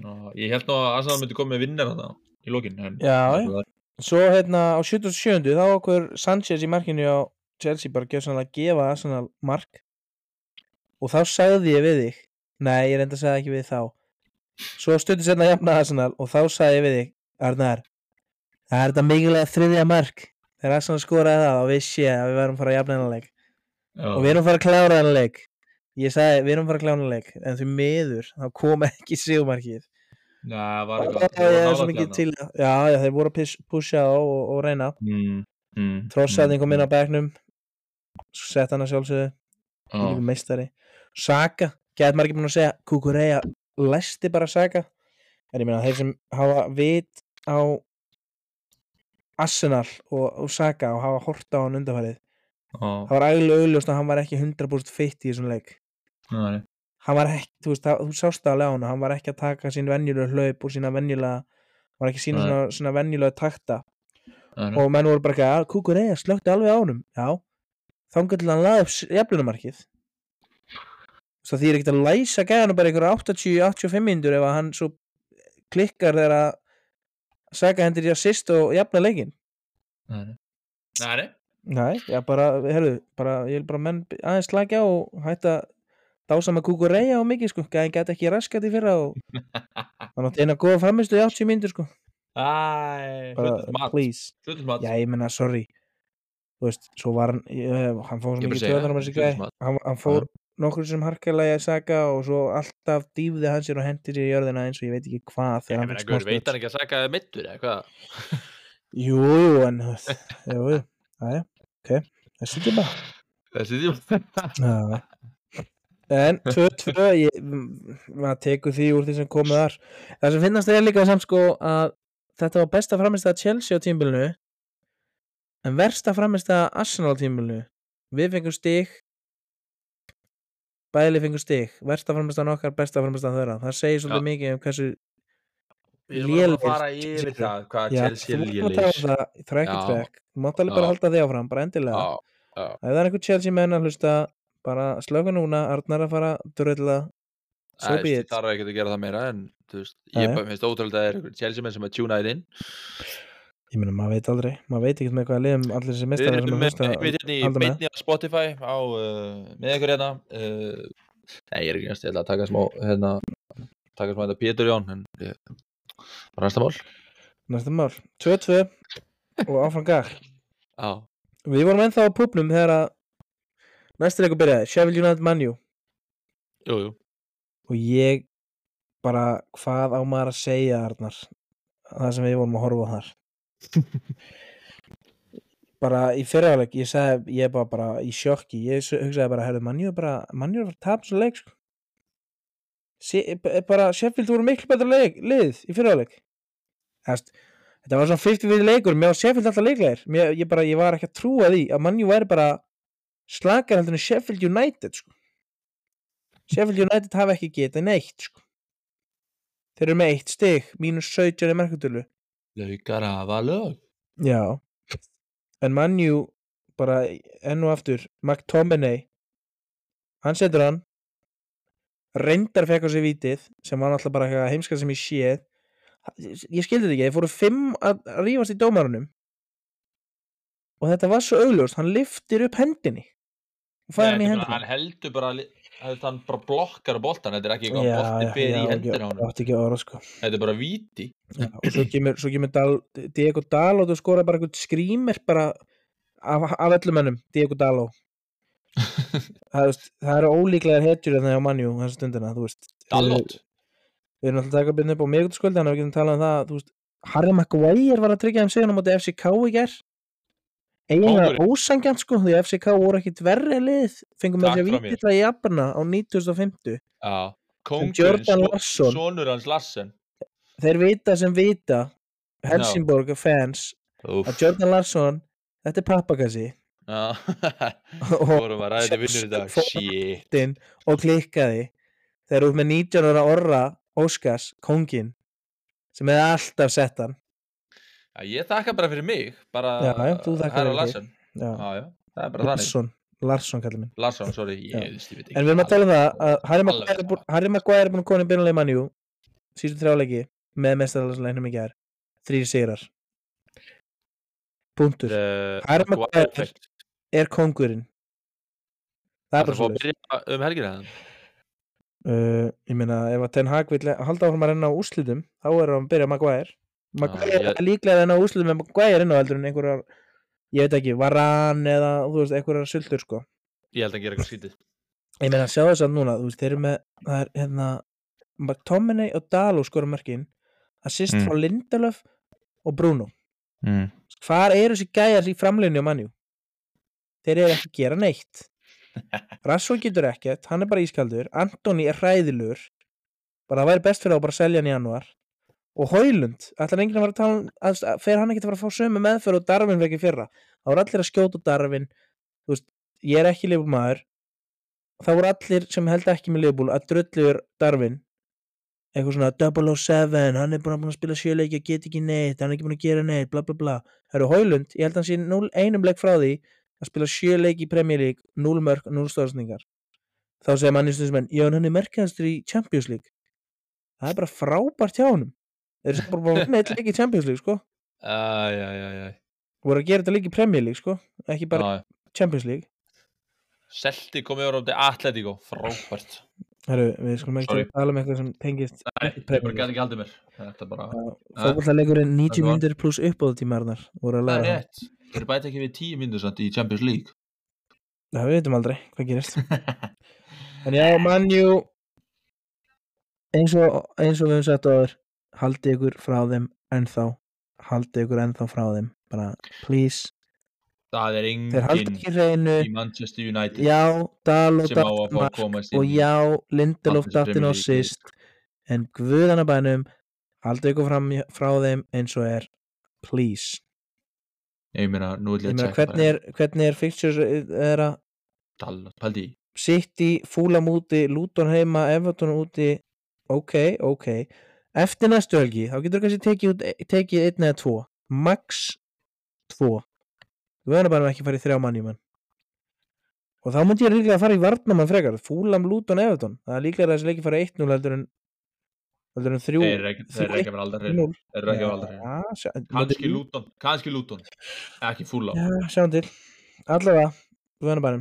Já, ég held nú að Arsenal myndi koma með vinnir þarna í já. svo hérna á 77. þá okkur Sanchez í markinu á Chelsea bara gjör sannlega að gefa Arsenal mark. Og þá sagði ég við þig nei, ég reynda að segja ekki við þá. Svo stundu senna jafna Arsenal og þá sagði ég við þig, Arnar það er þetta mikilvægt þriðja mark? Þegar Arsenal skoraði það og við sé að við verðum að fara að jafna hennar leik Já, og við erum að fara að klára hennar leik. Ég sagði, við erum að fara að klára hennar leik en því miður, þá kom ekki sigumarkið Nei, það var svo mikið til já, þeir voru að pus- pusha og, og, og reyna. Mm, mm, Trossarðin kom inn á mm, bekknum. Svo sett hann að sjálfsögðu. Meistari. Saka, gæt maður ekki búin að segja Kukureya læsti bara Saka? En ég meina þeir sem hafa vit á Arsenal og, og Saka og hafa horta á hann undanfærið Já, það var ægilega augljóst að hann var ekki 100% fitt í þessum leik. Nei, hann var ekki, þú veist, það- þú sást það alveg á hann hann var ekki að taka sín venjulega hlaup og sína venjulega, hann var ekki sína svona, svona venjulega takta. Nei, nei. og menn voru bara ekki að Kukureya slökti alveg á honum. Já, þangar til hann laði upp jaflunumarkið það þýr ekkert að læsa gæðanum bara einhverja 80-85 mindur ef hann svo klikkar þegar að Saka hendur í assist og jafna leikin Nei, nei. Já bara, herru, bara, ég vil bara menn aðeins slagja á og hætta dása með Kukureya og mikið sko, gæðin gæti ekki raskat í fyrra og hann átti eina góða framistu í 80 mindur sko, Æ, bara, hlutis mat. please Hlutis mat. Já, ég menna, sorry Þú veist, svo var hann ég, hann fór svo Ég mikið segja, töðanum þessi gæ hlutismat. hann, hann fór nokkur sem harkalega að saka og svo alltaf dýfði hann sér og hendi sér í jörðina eins og ég veit ekki hvað þegar Ég hann meina, fekk Guður, smá veit hann ekki að saka þið mittur, eða hvað? Jú, en jú, aðja, ok þessi tíma Þessi tíma. Já. En 2-2 ég- m- maður tekur því úr því sem komið þar það sem finnast er líka samt sko að þetta var besta framist að Chelsea á tímbilinu en versta framist að Arsenal tímbilinu við fengum stig bæðileg fengum stig versta framist að okkar, besta framist að þeirra það segir svolítið Já. mikið um hversu Við alveg að fara yfir Chelsea. það hvað Chelsea er tala um lélir það í Já. trekk mátt alveg bara halda þig áfram, bara endilega. Ef það er einhver Chelsea menn að hlusta bara slöka núna, Arnar að fara dröðla, it. þarf ekki að gera það meira en veist, ég finnst ótrúlega að það er einhver Chelsea menn sem að tjúna þér inn. Ég meina, maður veit aldrei, maður veit ekki með hvað liðum allir þessi Við mestrar sem erum að með hérna í Spotify á, uh, með ykkur hérna uh, Nei, ég er ekki næst, ég ætla að taka smá hérna, taka smá þetta Pétur Jón en bara næsta mál? Næsta mál, 2-2 og áfram gag. Já, við vorum ennþá á púpnum þegar að næsta leikur byrjaði, Sheffield United Manu jú, jú. Og ég bara, hvað á maður að segja Arnar, það sem við vorum að horfa þar. Bara í fyrraðleik ég sagði, ég var bara í sjokki. Ég hugsaði bara, herðu, mannjú er bara mannjú er að tapa svo leik sko. Bara, Sheffield voru miklu betra leik, lið í fyrraðleik þetta var svona 50-50 leikur var Sheffield alltaf leiklegir mér, ég, bara, ég var ekki að trúa því að mannjú væri bara slakar heldur en Sheffield United sko. Sheffield United hafa ekki getað neitt sko. þeir eru með eitt stig mínus 17 í merkundölu Laukar hafa lög. Já. En Manju bara enn og aftur McTominay hann setur hann reyndar fekk á sig vítið sem var náttúrulega bara heimskað sem ég séð. Ég skildi þetta ekki, þeir fóru fimm að rífast í dómarunum. Og þetta var svo augljóst hann liftir upp hendinni. Og fæði hann í Nei, hendina. Hann heldur bara hann bara blokkar á boltan þetta er ekki eitthvað já, fyrir í hendina orða sko. Þetta er bara víti. Já, og svo kemur, svo kemur Dal, Diego Dalot og skora bara eitthvað skrýmir bara af, af öllum ennum Diego Dalot það, það eru ólíklegar hetjur en það á mannjú þessa stundina Dalot við erum alltaf að taka byrna upp á miðgutaskvöldi þannig að við getum talað um það veist, Harry Maguire var að tryggja þeim sigurinn á móti FCK í ger eiginlega ósangjant sko því FCK voru ekkit verri lið fengum Takk því að vítilla í jafnna á 9050 Já Kóngurinn, Jordan svo- Larsson. sonur hans Larsen. Þeir vita sem vita Helsingborg fans Úf, að Jordan Larsson þetta er pappakassi vorum að þetta vinnur í dag. Shit. og klikkaði. Þegar út með 19 ára orra Óskars, kóngin sem hefði alltaf sett hann. Já, ég þakka bara fyrir mig. Bara þig. Larsen Já. Það er bara þannig. Larsson, Larsson kallar minn. Larsson, sorry, ég, ég veit ekki en við erum að tala um það að Harry Maguire er búin að koma í byrjunlega mannjú síðustu þrjáleiki með mestaralagslegnum í gær. Þrýri sigrar. Punktur. Uh, Harry Maguire. Er kóngurinn. Það er Það bara er svo að byrja um helgina uh, ég meina ef að Ten Hag vill halda áfram að renna á úrslitum þá er hann að byrja Maguire. Maguire ég- er líklega að renna á úrslitum með Maguire inn á heldur en einhverjar ég veit ekki, Varan eða þú veist, einhverjar sultur sko. Ég held að hann gera eitthvað skítið ég meina, sjá þess að núna, þú veist, þeir eru með það er hérna McTominay og Daló skora mörkin assist Mm. frá Lindelöf og Bruno. Mm. hvar eru þessi gæjar í framleginni á mannjú þeir eru ekki að gera neitt. Rasso getur ekkert, hann er bara ískaldur Antoni er hræðilegur bara það væri best fyrir að bara selja hann í januar og Hóilund, ætlar enginn að fara að tala um að, fer hann ekki að fara að fá sömu meðferð og Darvin fekk í fyrra, þá voru allir að skjóta Darvin, þú veist, ég er ekki leifbúl maður. Þá voru allir sem held ekki með leifbúl að drulluður Darvin eitthvað svona 007, hann er að, búin að spila sjöleiki og get ekki neitt, hann er ekki búin að gera neitt bla bla bla, það eru Hóilund, ég held að hann sé 0, einum leik frá því að spila sjöleiki í Premier League, 0 mörg 0 stóðsningar þá segir mannistusmenn, já en hann er merkjastur í Champions League. Það er bara frábært hjá honum. Þeir eru bara búin eitt leik í Champions League sko. Voru að gera þetta leik í Premier League sko ekki bara Já, Champions League. Selti komið ára á þetta Atletico, frábært. Heru, við skulum ekki Sorry. tala um eitthvað sem tengist Nei, ég bara gæti ekki haldið mér. Fókvallarleikurinn 90 Þetta var- myndir pluss uppbóðutímarnar voru að það læra það. rétt Þeir bæta ekki við tíu myndur samt í Champions League. Já, við veitum aldrei hvað gerist. En já, mannjú eins og, eins og við höfum sagt áður haldið ykkur frá þeim ennþá. Haldið ykkur ennþá frá þeim. Bara, please, Það er enginn í Manchester United já, Dal og á og já, Lindelof á League. sýst en guðanabænum haldið ykkur fram, frá þeim eins og er. Please Ég meina, nú vil ég ég meina tjekka hvernig er, hvernig er fixtures þeirra Dallas, pældi í. City, Fulham úti, Luton heima Everton úti. Ok, ok. Eftir næstu helgi, þá getur þú kannski tekið, út- tekið einn eða tvo. Max tvo. Þú verður bara ekki að fara í þrjá manni mann. Og þá myndi ég líklega að fara í varnamann frekar. Fulham, Luton, Everton. Það er líklega að þessi leiki fara 1-0 heldur en 3 Þeir eru ekki- þeir eru ekki að vera aldrei hreinu 0 Þeir eru ekki að vera aldrei hreinu Kanski Luton, kannski Luton. Ekki fúla Já, sjáum til. Allavega, þú verður bara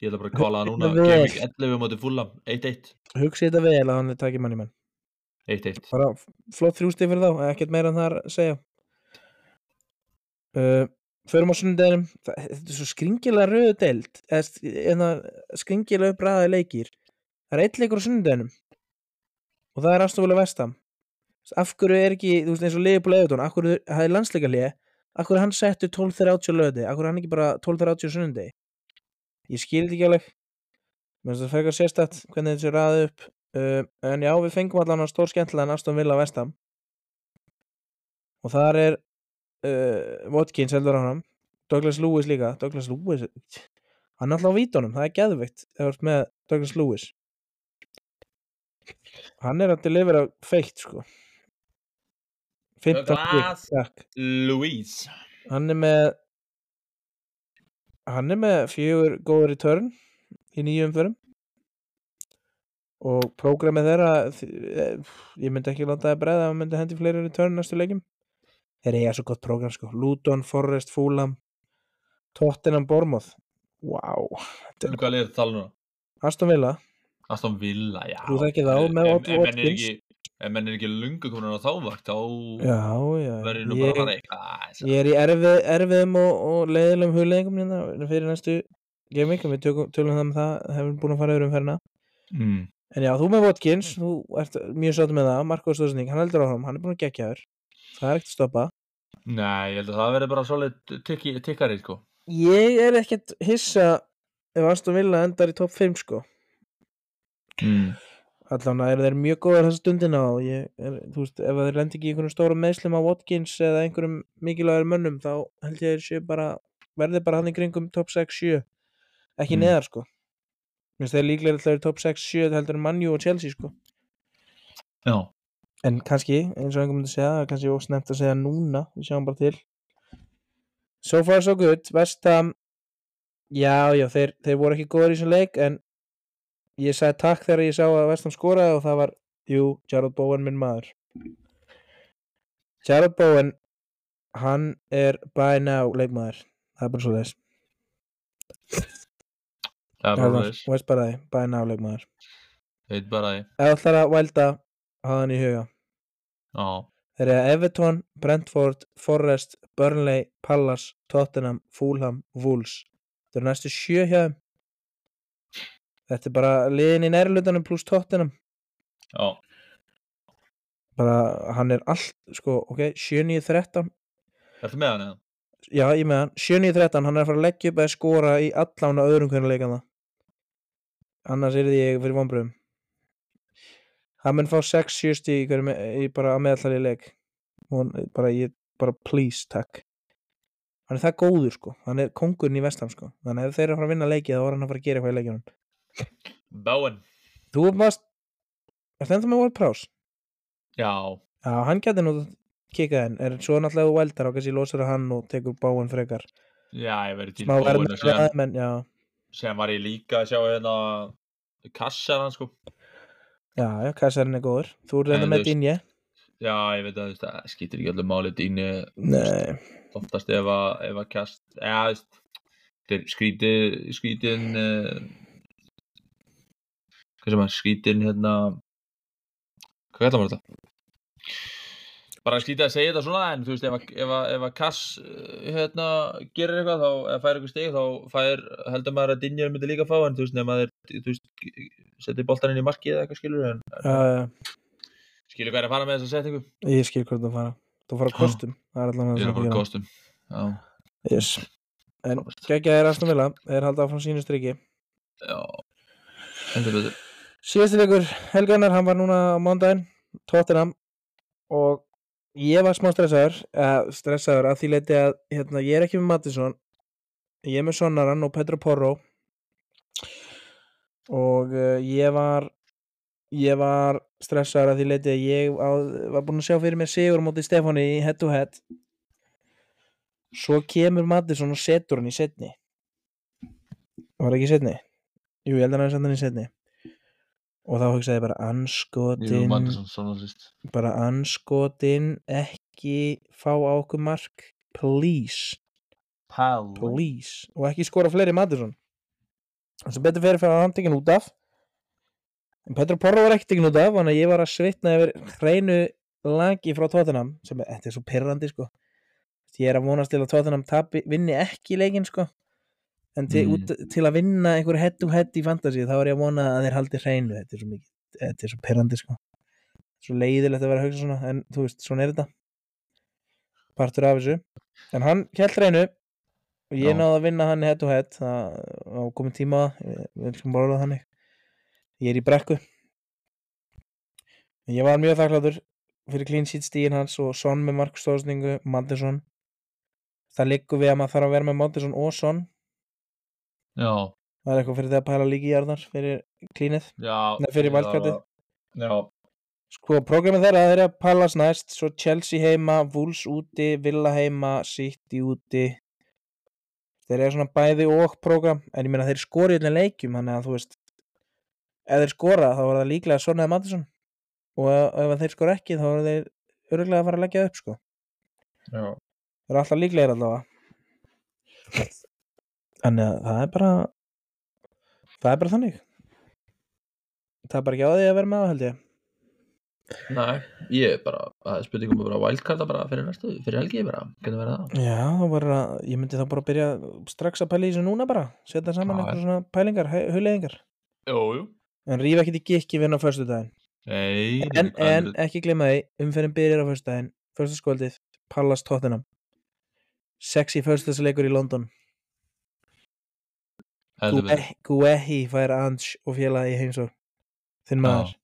Ég ætla bara að kóla það núna. Gaming 11 móti fúla 1-1 Hugsið þetta vel að hann takir manni menn 1-1 bara flott þrjústi fyrir þá ekkert meira en það er að segja. Uh, förum á sunnudeginum. Það- þetta er svo skringilega rauðu deild. Eða skringilega uppræðaði leikir. Það er eitt leikur á sunnudeginum og það er afstoflega vestam. Af hverju er ekki, þú veist eins og Leifbúl Eðutón af hverju það er landsleika lið af hverju er hann settur 12.30 löði af hverju er hann ekki bara 12.30 sunnudegi? Ég skil þetta ekki alveg. Mér finnst það frekar sérstætt hvernig þetta er ræðið upp. Uh, en já, við fengum allan að stór skemmtilega Aston Villa Vestam. Og þar er uh, Watkins heldur á hann Douglas Lewis líka. Douglas Lewis hann er alltaf á vítunum, það er geðveikt ef þú ert með Douglas Lewis hann er að delivera feitt sko. 15 Douglas. takk. Louise. Hann er með hann er með fjögur góður í törn í nýjum umförum og prógramið þeirra eh, ég myndi ekki láta það bregða ef hann myndi hendi fleiri í törn næstu leikjum. Þeir eiga svo gott prógram sko. Luton, Forrest, Fulham Tottenham, Bournemouth. Wow, Um hvað er það tala núna? Aston Villa Aston Villa, já Þú þekkir þá með Otto Watkins. Ef menn er ekki lungu komin á þávakt þá verður nú bara að fara ég, eitthvað ég er í erfið, erfiðum og, og leiðilegum hugleggingum hérna fyrir næstu gaming við tökum, tölum það með það hefum búin að fara yfir umferðina mm. En já, þú með Watkins, þú ert mjög sátt með það, Marko Stóðsning, hann heldur áfram, hann er búin að gegja þér. Það er ekkert að stoppa. Nei, ég held að það verður bara svolítið tikki, tikkari sko. Ég er ekkert hissa ef Aston Villa endar í topp 5, sko. Mm. Allan eru þeir mjög góðar þessa stundina og ég, er, þú veist, ef þeir lendi ekki í einhverjum stórum meðslum á Watkins eða einhverjum mikilvægur mönnum, þá held ég að bara, verði bara hann í kringum topp 6-7. Ekki Mm. neðar, sko. Mér finnst þeir líklega að þeir eru topp 6-7 heldur Manju og Chelsea, sko. Já, En kannski, eins og einhver myndi segja, það er kannski ósnefnt að segja núna, við sjáum bara til. So far so good, Vestam, já, já, þeir, þeir voru ekki góður í þessum leik, en ég sagði takk þegar ég sá að Vestam skoraði og það var, jú, Jarrod Bowen minn maður. Jarrod Bowen, hann er by now leikmaður, það er bara svo þess. það er bara. Þú veist bara því, by now leikmaður. Veit bara því. Ef þú ætlar að vælda, hafa hann í huga. Já, Þeir eru Everton, Brentford, Forrest, Burnley, Palace, Tottenham, Fulham, Wolves. Þetta eru næstu sjö hjá þeim. Þetta er bara liðin í nærlutanum pluss Tottenham. já. Bara hann er allt, sko, ok, 7-9-13. Ertu með hann eða? Já, ég með hann. 7-9-13, hann er að fara að leggja upp að skora í allan á öðrum hvernig leikana. Annars er því ég fyrir vonbröðum. Hann mun fá 6-7 stíð í, bara að meðallari leik. Og bara, ég, bara please, takk. Hann er það góður, sko. Hann er kongurinn í vestam, sko. Þannig að ef þeir eru að fara að vinna leikið, þá var hann að fara að gera eitthvað í leikjunum. Bowen. Þú varst, ertu ennþá með Ward Prowse? Já, Já, hann gæti nú kikað henn. Er svo náttúrulega þú vældar og kannski losar hann og tekur báinn frekar. já, ég verður til menn, já. síðan var ég líka að sjá hérna kassar hann sko. Já, já, kassarinn er góður. Þú er reynda með Dinje. Já, ég veit að það skýtir ekki öllu máli dýni Nei. oftast ef að, ef að kast, skrítið, skrítin, uh, hvað sem að, skrítin, hérna, hvað kallar maður þetta? Bara skrítið að segja þetta svona, en þú veist, ef að, ef að, ef að kass, eh, hérna, gerir eitthvað, þá, eða fær eitthvað stig, þá fær, heldur maður að Dinjar myndi líka fá, en þú veist, nema þeir, þú veist, setja boltan inn í markið eða eitthvað skilur, en, já, skilur hvað er að fara með þessa setningu? ég skil hvað þú fara. Þú fara kostum. Það er Ég er það að fara kostum, já, Yes. En geggja er Aston Villa. Þeir halda áfram sínu striki. já, endur betur. Síðasti leikur Helganar, hann var núna á mándaginn. Tottenham. og ég var smá stressaður uh, stressaður að því leiti að hérna, ég er ekki með Mattisson ég er með Sonnaran og Petro Porro og uh, ég var ég var stressaður að því leiti að ég á, var búinn að sjá fyrir mér sigur móti Stefáni í head to head svo kemur Mattisson og setur hann í setni var ekki í setni? Jú, ég held að hann setur hann í setni og þá hugsaði ég bara anskotin bara anskotin ekki fá á okkur mark. Please, Pál. please. Og ekki skora fleiri Mattisson en sem betur fyrir fyrir hann tekin út af. En Petro Porro var ekki tekin út af þannig að ég var að svitna yfir hreinu lagi frá Tottenham sem er, þetta er svo pirrandi sko. Ég er að vonast til að Tottenham tapi, vinni ekki leikinn sko en til, Mm. út, til að vinna einhver head to head í fantasy þá er ég að vona að þeir haldi hreinu. Þetta er svo mikið, þetta er svo pirrandi sko. Svo leiðilegt að vera að hugsa svona en þú veist, svona er þetta. Partur af þessu. En hann held hreinu og ég Já. náði að vinna hann head to head. Það á komið tíma það þannig. Ég er í brekku. En ég var mjög þakkláttur fyrir clean sheet stíðin hans og Son með markstóðsningu, Madison það liggur við að maður þarf að vera með Madison og Son Já, það er eitthvað fyrir því að pæla líki í jarðar fyrir já. Nei, fyrir var- Já, Sko, prógramið þeirra þeir eru að Pallas næst, svo Chelsea heima, Wolves úti, Villa heima, City úti. Þeir eru svona bæði og prógram, en ég meina þeir skori allir leikjum, þannig að þú veist, ef þeir skora þá var það líklega Son eða Mattisson og ef, þeir skora ekki þá er þeir öruglega að fara að leggja upp, sko. já. Þeir eru alltaf líklegir allavega. Þannig að það er bara, það er bara þannig. Það er bara ekki á því að vera með á, held ég. Nei, ég er bara, það er spurningum að vera wildcarda bara fyrir næstu, fyrir helgi bara, hvernig verða það? Já, þá bara, ég myndi þá bara byrja strax að pæla í þessu núna bara setja saman einhver svona pælingar, hugleðingar Jú, jú. en rífa ekki í gikki vinna á föstudaginn Nei, en, en ekki glemma því, umferðin byrjar á föstudaginn föstuskvöldið, Pallas Tottenham sexy föstudagsleikur í London. Guehi fær Ange og félagi í heimsók þinn maður.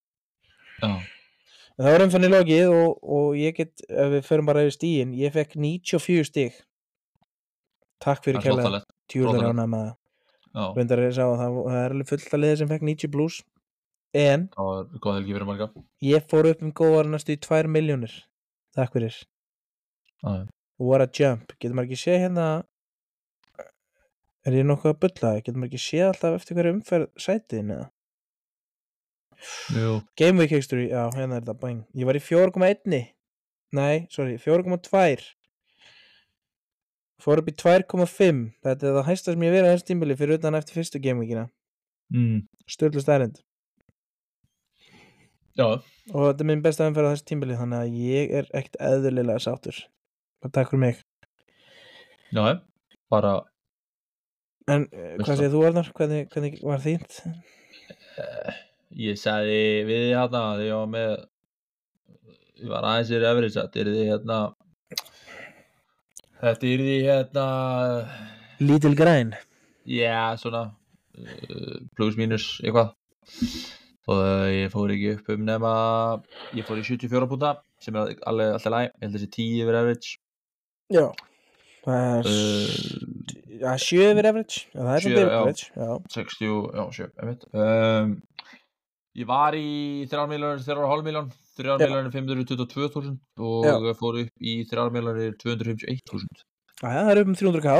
Já, En það var umferðin í lokið og, og ég get, ef við förum bara yfir stíin ég fekk 94 stíg takk fyrir flottalegt. tjúlar ánægð með það. Það, er alveg fullt að liða sem fekk 90 plus en ég fór upp um góðar næstu í 2 miljónir takk fyrir. Já. what a jump, getur maður ekki séð hérna er ég nokkuð að bulla? Getur maður ekki séð alltaf eftir hverju umferð sætiðin eða? Jú, Game Week History, já hérna er þetta bæng ég var í 4,1 nei, sorry, 4,2 fór upp í 2,5 þetta er það hæsta sem ég verið á þessu tímbili fyrir utan eftir fyrstu Game Weekina. Mm. störlu stærend já, og þetta er minn besta umferð á þessu tímbili þannig að ég er ekkert eðlilega sáttur. Og takk fyrir mig. Já, bara, en eh, hvað segir þú Arnar, hvernig, hvernig var þínt? Uh, ég sagði við því hérna, þegar ég var með, ég var aðeins yfir efrið, þetta er því hérna, þetta er því hérna, Lítil græn. Já, svona, uh, plus mínus, eitthvað. Og uh, ég fór ekki upp um nema, ég fór í 74 púnta, sem er alveg alltaf læg, ég held þessi 10 yfir average. já það er Uh, uh, sjö yfir average já, það er sjö, svona já. average já. 60, já, sjö, einmitt. Um, ég var í 3 miljónir, 3,5 miljón, 3 Já. miljónir 522.000 og Já. fór upp í 3 miljónir 251.000. Jæja, það er upp um 300k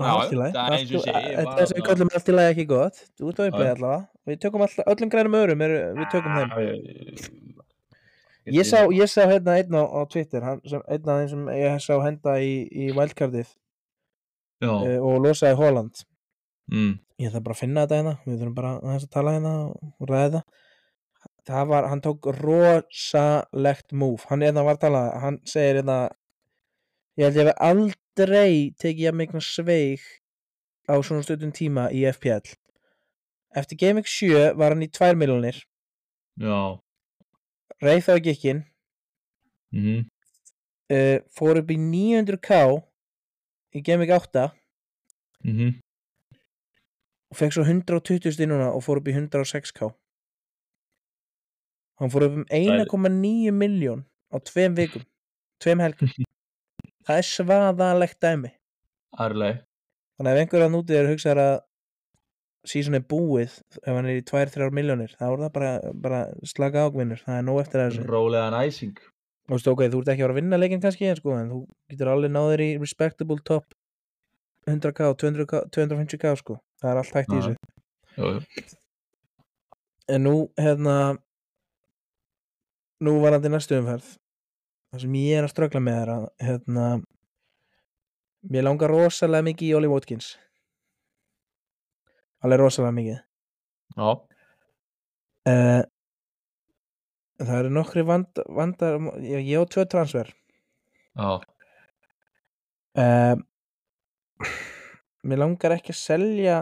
Já, það er eins og ég ég Þetta sem við kallum allt í lagi ekki gott Þú ert á Já. upplega allavega Við tökum all, öllum grænum öðrum er, Við tökum þeim Ég sá, ég sá hérna einn á, á Twitter hann, sem, Einn af þeim sem ég sá henda í, í wildcardið uh, Og losaði Holland. Mm, Ég þarf bara að finna þetta hérna Við þurfum bara að tala hérna og ræða það Það var, hann tók rosalegt move. Hann hérna var að tala Hann segir hérna Ég held ég hef aldrei tekið jafn mikla sveig á svona stundum tíma í FPL Eftir Game Week 7 var hann í 2 miljonir já, reið þá ekki ekki mhm, uh, fór upp í 900k í Week 8 mhm, og fekk svo 120 stið núna og fór upp í 106k hann fór upp um er- 1,9 miljón á tveim vikum tveim helgum. Það er svaðalegt dæmi. Ærleg þannig að ef einhver að nútið er hugsaðar að síðan er búið ef hann er í 2-3 miljónir þá er það bara, bara slaka ákvinnur það er nóg eftir þessu rólegan æsing Þú veist, ok, þú ert ekki að vera að vinna leikinn kannski, en sko, en þú getur alveg náður í respectable top 100k, 200k, 250k, sko. Það er allt hægt í þessu. En nú, hérna, nú varandi næstu umferð, það sem ég er að ströggla með er að, hérna, mér langar rosalega mikið í Oli Watkins. Alveg rosalega mikið. já, Uh, það eru nokkri vand, vandar, ég, ég á tvö transfer. já, uh, mér langar ekki að selja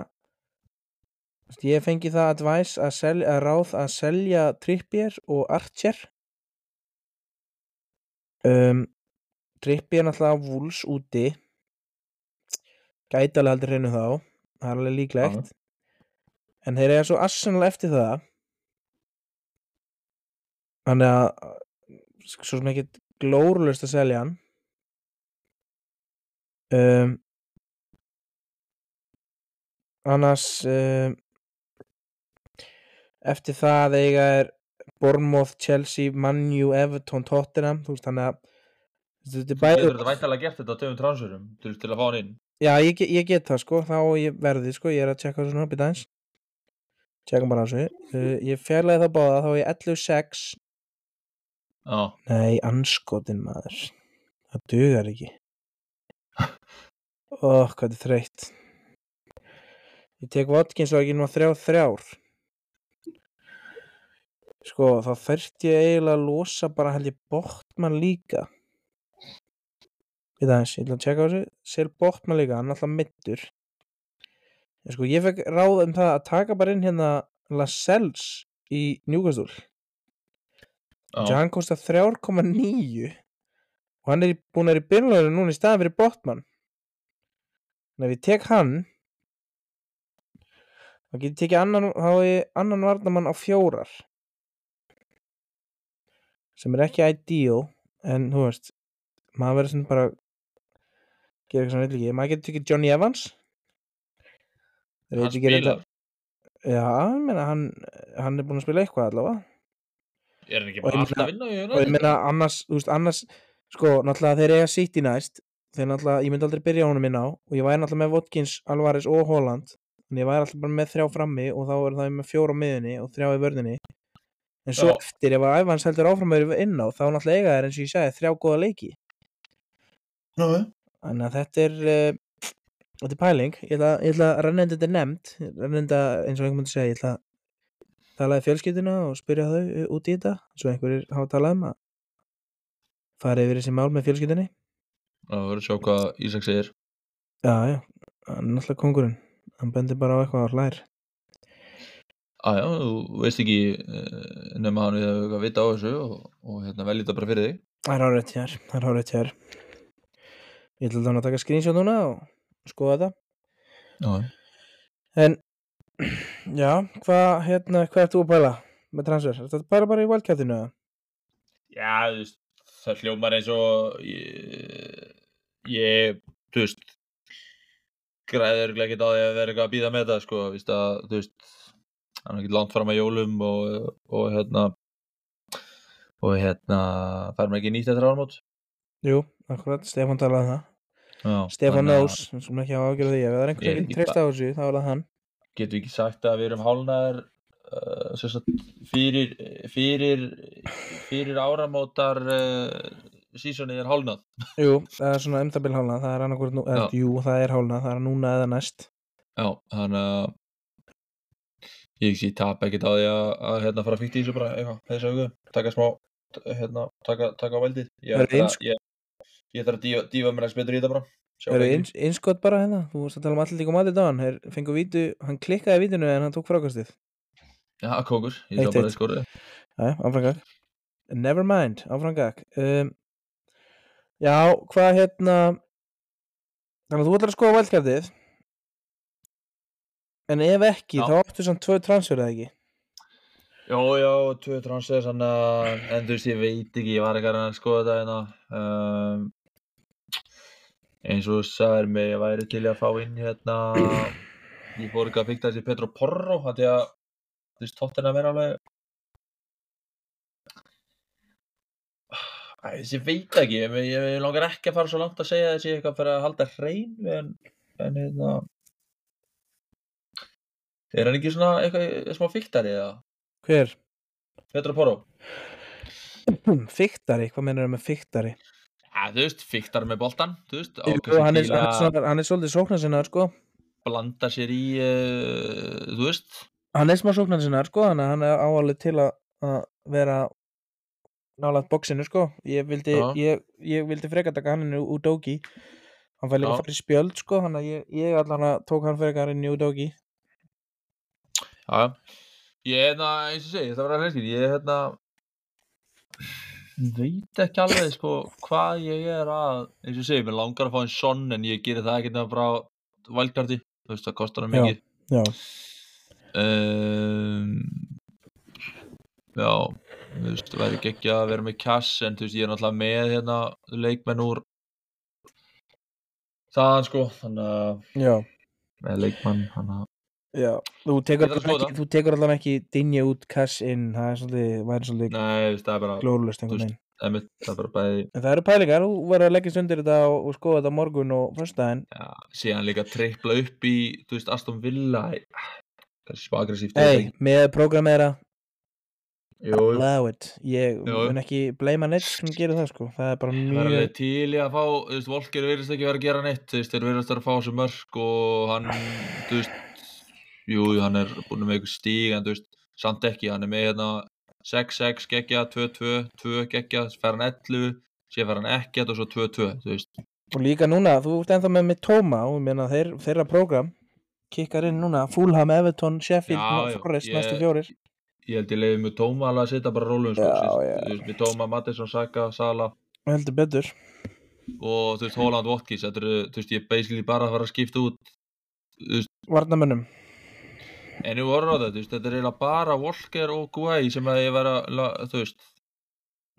ég fengi það advice að, selja, að ráð að selja Trippier og Archer. Um, Trippier náttúrulega Wolves úti. Gæti alveg heldur hreinu þá. Það er alveg líklegt en þeir eiga svo Arsenal eftir það. Þannig að svo sem ekki glórulust að selja hann. Um, annars um, eftir það eiga er Bournemouth, Chelsea, Man U, Everton, Tottenham. Þú veist þannig að þetta er getur þetta væntalega gert þetta á töfum transferum til, til að fá hann inn. Já ég, ég get það sko. Þá ég verði sko. Ég er að tjekka þessu svona býta eins tjekka bara á þessu. Uh, ég fjarlæði það báða þá á ég 11.6 Já, nei anskotin maður. Það dugar ekki. Óh hvað þetta er þreytt. Ég tek ekki nú þrjá þrjár. Sko þá þurfti ég eiginlega að losa bara held ég Botman líka. Við aðeins, ég ætla að tjekka á þessu. Sel Botman líka, hann er alltaf middur en sko ég fekk ráð um það að taka bara inn hérna Lascelles í Newcastle. Já. hann kostar 3,9 og hann er búinn að vera í byrjuleginu núna í staðan fyrir Botman. En ef ég tek hann þá get ég tekið annan, annan varnamann á fjórar. Sem er ekki ideal en þú veist maður verður svona bara gera eitthvað sem vil ekki. Maður getur tekið Johnny Evans Hann veit ekki reyndar- já, ég meina hann, hann er búinn að spila eitthvað allavega. Er hann ekki ég bara alltaf að vinna og ég meina annars, þú veist, annars sko, náttúrulega þeir eiga sitt í næst þeir náttúrulega, ég myndi aldrei byrja honum inn á og ég væri náttúrulega með Watkins, Alvarez og Holland en ég væri alltaf bara með þrjá frammi og þá er það með fjóra á miðunni og þrjá í vörðinni. En svo Já. eftir, ef að Ævans heldur áfram með inn á, þá náttúrulega eiga þeir eins og ég segi þrjá góða leiki. Já, þannig að þetta er uh, þetta er pæling, ég ætla, ég ætla að rennenda þetta er nefnd, rennenda eins og einhvern myndi segja, ég ætla að tala í fjölskylduna og spyrja þau út í þetta svo einhverjir hafa talað um að fara yfir þessi mál með fjölskyldunni. Það verður að sjá hvað Ísak segir. Já, já, hann er náttúrulega kongurinn hann bendir bara á eitthvað og hlær. Á já, þú veist ekki eh, nema hann við að vita á þessu og, og hérna velja þetta bara fyrir þig. Það er hárið hér, það er hárið hér ég ætla að taka screenshot núna og skoða þetta. Já, en já, hvað hérna, hvað ert þú að pæla með transfer, er þetta pæla bara í eða? Já, þú veist, það hljómar eins og ég, ég þú veist örgulega ekki á því að vera eitthvað að býða með það sko, víst að, þú veist hann er ekki langt fram að jólum og, og hérna og hérna fær maður ekki nýtt eftir áramót. Jú, akkurat, Stefán talaði um það Að Nós, sem sem ekki hafa ágjörð því ef það er einhvern er veginn treyst á þessu, þá er það hann. Getum við ekki sagt að við erum hálnaðar uh, fyrir fyrir fyrir áramótar uh, sísonið er hálnað jú, það er svona umtabil hálna, það er Já. jú, það er hálna, það er núna eða næst. Já, þannig að ég tap ekkert á því að, að hérna fara fíkt í þessu bara eitthvað, þessu auku, taka smá hérna, taka, taka á veldið. Ég að, ég, ég þarf að dífa, dífa mér að betur í þetta bara Það eru einskott bara hérna, þú varst að tala um allir líka matið dagann, þeir fengu vítu, hann klikkaði vítinu en hann tók frákastið. Já, kókur, ég sá bara eitt. skorið Jæja, áframgag. Never mind, áframgag. Um, já, hvað hérna, þannig að þú ætlar að skoða valdkæftið, en ef ekki, Já. þá áttu samt tvö transfer eða ekki. Já, já, tvö transfer sann að, en þú veist, ég veit ekki, ég var ekki að að skoða þetta hérna. Um, eins og þú sagðir mig, ég væri til að fá inn hérna, ég fór ekki að fykta þessi Petro Porro, hann til að, þú veist, tóttina vera alveg, Æ, þessi veit ekki, ég, ég, ég langar ekki að fara svo langt að segja þessi eitthvað fyrir að halda hrein, en, en hérna, er hann ekki svona eitthvað smá fyktari eða? Hver? Petro Porro? Fiktari, hvað mennur það með fiktari? Ja, þú veist, fyktar með boltan, þú veist, á Jú, kannski hann, er, bíla, hann, er hann svolítið sóknarsinnar sko. Blanda sér í, uh, þú veist, Hann er smá sóknarsinnar sko Þannig að hann er áalið til að, að vera nálaðt bóksinu sko. Ég vildi, ég, ég vildi freka taka hann inn í Udogi Hann fæði líka að í spjöld sko Þannig að ég, ég allan að tók hann frekar inn í Udogi já, ég hérna, eins og segi, þetta var að hreinskil, ég hérna, veit ekki alveg, sko, hvað ég er að, eins og segi, mér langar að fá einn sonn, en ég gerir það ekki nefnir bara á valdkarti, þú veist, það kostar Já. mikið. Já, Um, já, þú veist, það væri ekki að vera með cash, en þú veist, ég er náttúrulega með hérna leikmenn úr þaðan, sko, þannig að með leikmann, þannig að já. Þú tekur skoða. ekki, þú tekur allan ekki dinja út cash in Það er svolítið, væri svolítið Nei, það er bara, glórulust þú einhvern veginn. emitt, það er bara bæði, En það eru pælingar, þú verður að leggja undir þetta og, og skoða þetta morgun og föstudaginn. Já, síðan líka tripla upp í, þú veist, Aston Villa, æ, kannski smá aggressíft, Hey, með programmera Allow it. Ég mun ekki bleima neitt sem gerir það sko. Það er bara það er alveg mjög til í að fá, þú veist, Volker virðist ekki vera að gera neitt, þú veist, þeir virðist vera að fá jú, hann er búin með eitthvað stíg, en þú veist, samt ekki, hann er með hérna 6-6 geggja, 2-2, 2 geggja, fer hann 11, síðan fer hann ekkert og svo 2-2, þú veist, Og líka núna, þú ert ennþá með með Tóma og ég meina þeir, þeirra program kikkar inn núna, Fulham, Everton, Sheffield Forrest, næstu fjórir. ég held ég leiði mjög tóma alveg að setja bara rólum, sko, þú veist, með tóma, Mattisson, Saka, Sala, heldur betur. Og þú veist, Holland, Watkins, þetta eru, þú veist, ég er basically bara að fara að skipta út, Varnamönnum En ég voru á þetta, þetta er eiginlega bara Walker og Guay sem að ég væri að, þú veist,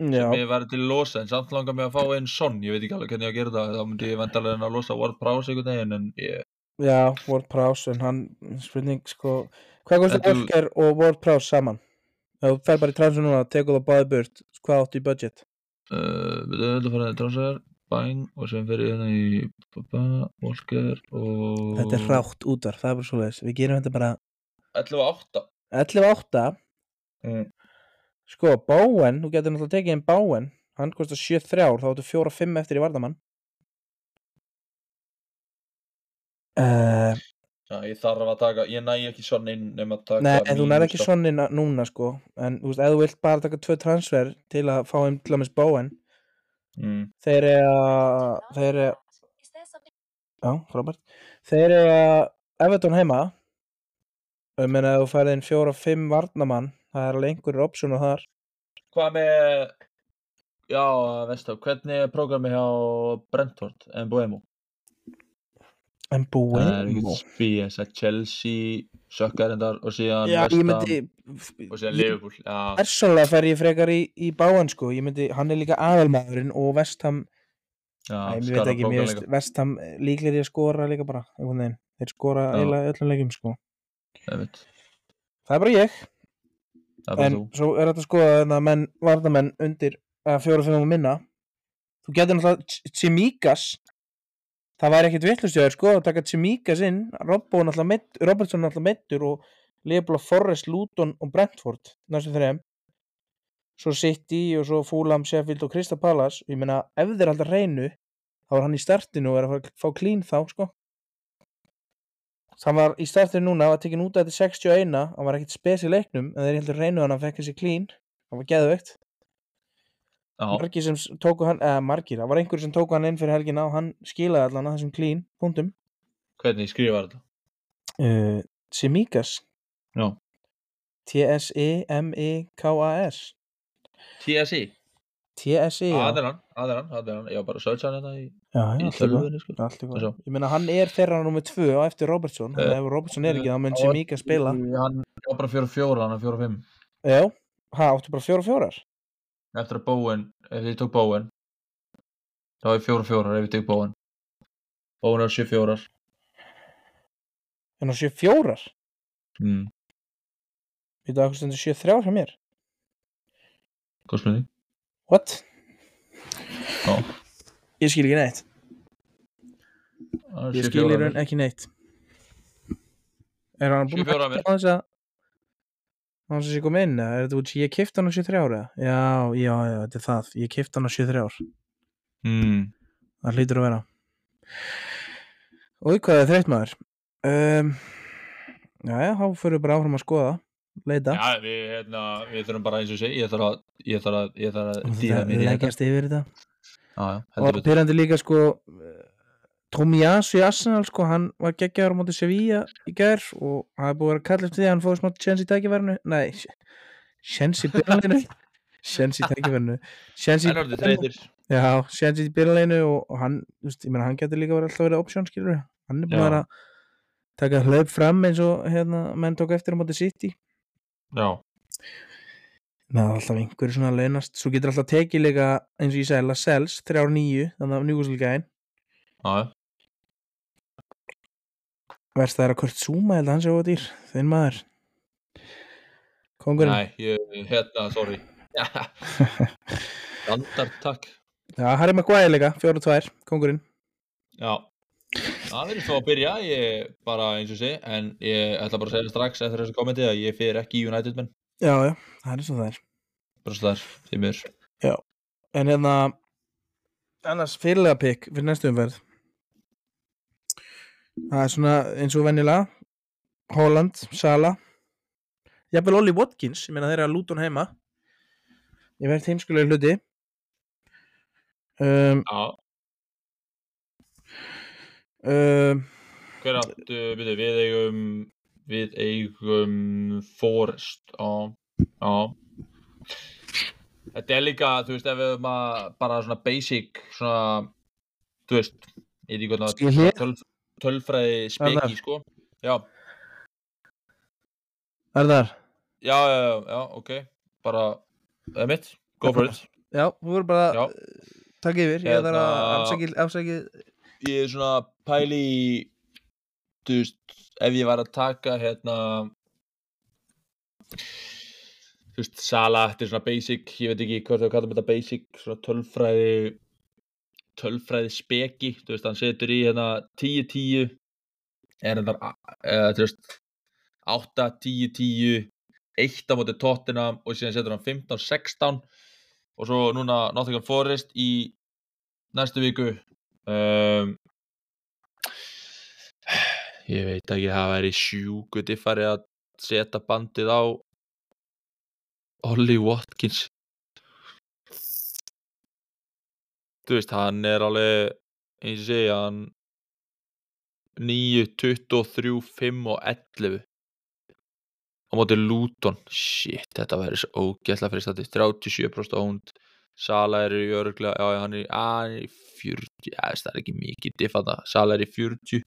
sem ég væri til að losa, en samt langar mig að fá einn sonn, ég veit ekki alveg hvernig ég að gera það, þá myndi ég vendalega reyna að losa Ward Prowse einhvern veginn, en ég, já, Ward Prowse en hann, spurning sko Hvað En þú- Walker og Ward Prowse saman? Ef þú fer bara í transfer núna, tekur það báði burt hvað áttu í budget? uh, við höfum að fara að transfer, bang, og sem fyrir hérna í Walker og... Þetta er hrátt útvar, það er bara svoleiðis Við gerum þetta bara 11.8. 11.8 Mm. Sko, Bowen, þú getur náttúrulega tekið inn Bowen. Hann kostar 7-3 þá áttu 4-5 eftir í vardamann uh, Já, ég þarf að taka, ég næ ekki sonn inn nema að taka Nei, en þú mínus ekki svona inn núna sko. En þú veist, ef þú vilt bara taka tvö transfer til að fá um til að með Bowen. Mm. Þeir eru að Þeir eru Já, frábært Þeir eru að Everton heima Ég meina ef þú færið inn 4-5 varnamann Það er alveg einhverjur opsjónu þar Hvað með, já, veistu, hvernig er prógrami hjá Brentford, en Boemo? En Það er ekkert spíes að Chelsea sökkar endar og síðan Já, ég Ham myndi og síðan ég- Liverpool. Já, Persónulega fer ég frekar í, í báan sko Ég myndi, hann er líka aðalmaðurinn og Vestham, já, ég veit ekki, mér veist líka. Vestham líklegir í að skora líka bara þeir skora í öllum leikjum sko. Það er bara ég, er bara en þú. svo er þetta að skoða þarna menn, varnamenn undir að og minna. Þú getur náttúrulega Tsimikas Það væri ekkit vittlustjóður sko að taka Tsimikas inn. Robertson náttúrulega meittur og Leopold Forrest, Luton og Brentford næstu þreim svo City og svo Fulham, Sheffield og Krista Palace. Ég meina ef þeir alltaf reynu þá er hann í startinu og er að að fá clean þá sko hann var í startinu núna var tekin út að þetta 61 hann var ekkit spes í leiknum en þeir heldur reynu hann að fekk þessi clean. Hann var geðveikt. Margir sem tóku hann, eða margir, það var einhver sem tóku hann inn fyrir helgina og hann skilaði allan að þessum clean punktum. Hvernig skrifar þetta? uh, Simikas. Já. E T-S-I-M-I-K-A-S TSI? Það er hann, það er hann, það er hann. Ég var bara að searcha hann hérna í, já, já, í tölvunni, sko. Ég meina hann er þeirra nummið tvö á eftir Robertson að ef Robertson er ekki þá mun Já, Simika spila Hann var bara fjóra fjóra, hann er fjóra fimm. Já, ha, áttu bara fjóra fjórar eftir að Bowen, ef ég tók Bowen þá er fjóra fjórar ef ég tók Bowen Bowen er sjö fjórar En á sjö fjórar mm. Við það hvað stendur sjö þrjár hjá mér Góð spurning What? Já. Ég skil ekki neitt. Það Ég skil í raun ekki neitt. Er hann búin að hætta á þess að á þess að ég kom inn er þetta út ég kipta hann á sjö þrjár eða? Já, já, já, þetta er það. Ég kipta hann á sjö þrjár. Mm. Það hlýtur að vera. Og hvað er þreytt maður? Um, Jæja, þá fyrir við bara áfram að skoða Leita. Já, við, hérna, við þurfum bara eins og sé ég þarf að, ég þarf að, ég þarf að dýra mér í þetta. leggjast yfir þetta. Já, já, og pyrrandi líka sko eh, Tomiyasu í Arsenal sko hann var geggjaður á móti Sevilla í gær og hann er búið að vera kall eftir því að hann fóði smá chance í tækifærinu. Nei, chance í byrjanleginu chance í tækifærinu. Chance í byrjanleginu og, hann, þú veist, ég meina hann getur líka verið alltaf verið option skilur hann er búið að taka hlaup fram eins og hérna menn tók eftir á móti City Já, Ná, alltaf einhverju svona launast. Svo getur alltaf tekið líka eins og ég segi Lascelles, 3-9, þannig að njúkvæmsleikaðin verst það er að Kurt Zuma held að hann sé ódýr. Þinn maður. Kongurinn Nei, ég, hérna, sorry. Standard, takk. Já, Harry Maguire líka, fjóra tvær, kongurinn Já Það er svo að byrja, ég bara eins og sé en ég ætla bara að segja strax eftir þessu kommenti að ég fyrir ekki í United menn. Já, já, það er svo það er. Þar, því mér en hérna annars fyrirlega pikk fyrir næstu umferð. Það er svona eins og venjulega Holland, Sala jafnvel Ollie Watkins ég meina þeir eru að Luton heima. Ég verð heimskulega hluti. Um, Já, um, hver áttu, byrju, við eigum við eigum Forest Já, já. Þetta er líka, þú veist, ef við höfum að bara svona basic, svona, þú veist, ég veit ekki hvað Skil það ég? töl, tölfræði speki, sko. Já, Arðar, já, já, já, já, ok, bara, það er mitt, go for it. já, þú verður bara Já. takk yfir, ég þarf að Hérna- afsækja Ég er svona pæli í, þú veist, ef ég var að taka, hérna, þú veist, Sala, þetta er svona basic, ég veit ekki hvað þau kallum þetta basic, svona tölfræði, tölfræði speki, þú veist, hann setur í hérna 10-10, er þetta, eða, þú veist, 8-10-10, 1 á móti Tottenham og síðan setur hann 15-16 og svo núna Nottingham Forest í næstu viku. Um, ég veit ekki það væri sjúku diffari að setja bandið á Ollie Watkins. Þú veist hann er alveg eins og segja hann 9, 23, 5 og 11 á móti Luton. Shit, þetta væri svo ógætla fyrir stati 37% óhund Sala er í örglega, já, hann er, í- að, hann er í 40, ja, það er ekki mikið diffa það, Sala er í 40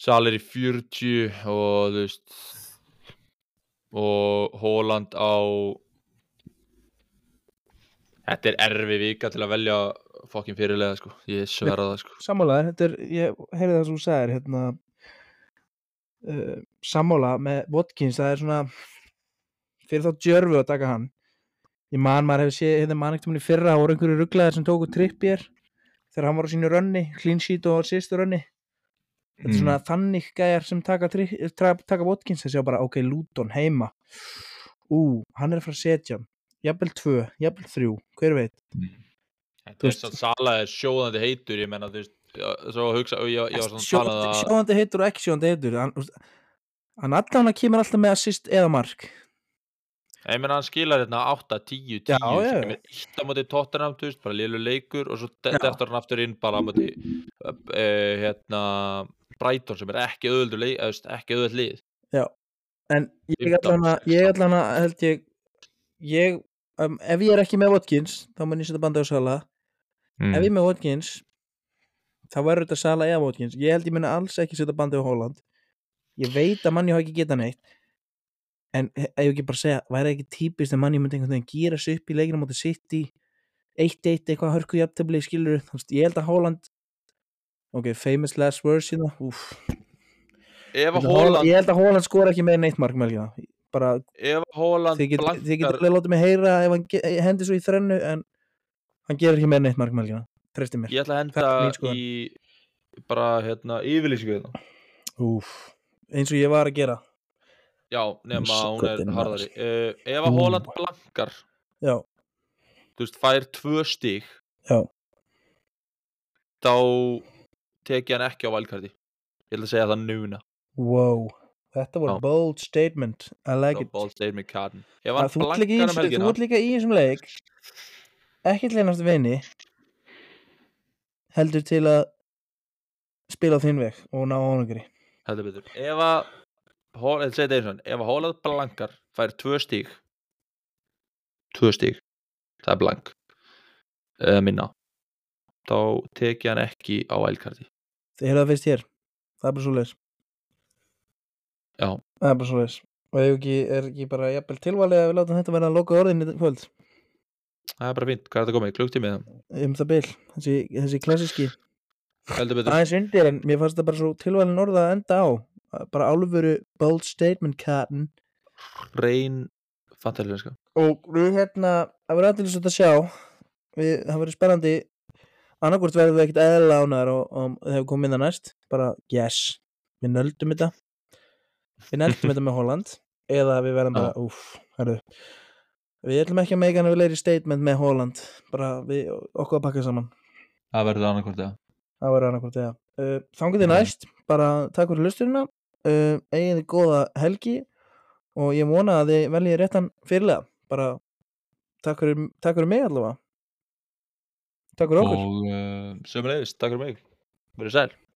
Sala er í 40 og þú veist og Holland á þetta er erfi vika til að velja fokkin fyrirlega sko, ég sverða það sko. Sammálaðir, þetta er, ég heyrði það sem þú sagðir hérna uh, sammála með Watkins, það er svona fyrir þá djörfu að taka hann. Ég man, maður hefur séð hérna man ekkert í fyrra, það voru einhverju rugglaðir sem tóku trippjér þegar hann var á sínu rönni clean sheet og sístu rönni þetta er svona þannig gæjar sem taka, taka Watkins þessi á bara, ok, Luton heima. Ú, hann er að fara að setja hann. Jafnvel tvö, jafnvel þrjú, hver veit? Þetta Þú er veist- svo Sala er sjóðandi heitur, ég menna, þú veist, svo að hugsa, ég, ég var svona að tala um sjóðandi, það, sjóðandi heitur og ekki sjóðandi heitur hann, hann allan að kemur alltaf með assist eða mark. Ég menna hann skilar hérna 8, 10, 10, Já, sem kemur eitt á móti Tottenham, þú veist, bara liðlu leikur og svo Já. dettur hann aftur inn bara á móti, uh, hérna, Brighton sem er ekki þú veist, ekki auðvöld lið. en ég allan að ég allan að held ég ég, um, ef ég er ekki með Watkins þá mun ég setja bandið á Sala Mm. ef ég er með Watkins þá verður þetta Sala eða Watkins. Ég held ég muni alls ekki setja bandið á Holland ég veit að manni hafa ekki geta neitt en ef ég ekki bara segja, væri ekki típist að manni myndi einhvern veginn gýra sig upp í leikinu á móti City? 1-1 eitthvað hörku jafntefli skilur, þú veist, ég held að Haaland ok, famous last words hérna, úf ef að Hóland ég held að Haaland skora ekki með neitt mark melgina bara, ef að Hóland þið þið getur blankar alveg látið mig heyra ef hann hendi svo í þrennu en hann gerur ekki með neitt mark melgina treysti mér. Ég ætla að henda í bara hérna yfirlýsingu hérna. Úf, eins og ég var að gera. Já, nema að hún er harðari. Uh, ef að. Hóland blankar. Já, þú veist, fær tvö stík já, þá teki hann ekki á valkarti ég ætla að segja það núna. Wow þetta var Já. bold statement. I like it. ball state með kartin ef Að hann þú ert líka í um þessum leik. Ekki til einast vini. Heldur til að spila á þinn veg og ná ánangri heldur betur. Ef að hann, ef að Hóland blankar fær tvö stík tvö stík það er blank. Eða minna þá teki hann ekki á valkarti þið heyrðu það fyrst hér. Það er bara svo leis já, það er bara svo leis og ef ekki, er ekki bara jafnvel tilvalið að við látum þetta vera að loka orðin í kvöld? Það er bara fínt, hvað er þetta komið, klukktímið um það bil, þessi, þessi klassíski. Aðeins undir en mér fannst það bara svo tilvalin orða að enda á. Bara álfuru bold statement carton reyn fantalenska og við hérna það verður aðeins að sjá. Við, það verður spennandi annarkvort verðum við ekkert eðla ánæður og, og það hefur komið það næst. Bara yes, við nöldum þetta. Við nöldum þetta með Holland. Eða við verðum bara, úff, herru. Við ætlum ekki að meika hann við leiri statement með Holland. Bara við okkur að pakka saman. Það verður annarkvort eða það verður annarkvort eða uh, þangur þið næst, bara takk fyrir lusturina uh, eigið góða helgi. Og ég vona að þið veljið réttan fyrirlega bara takk fyrir, takk fyrir mig allavega takk fyrir okkur. Og uh, sömulegist, takk fyrir mig. Verið sæl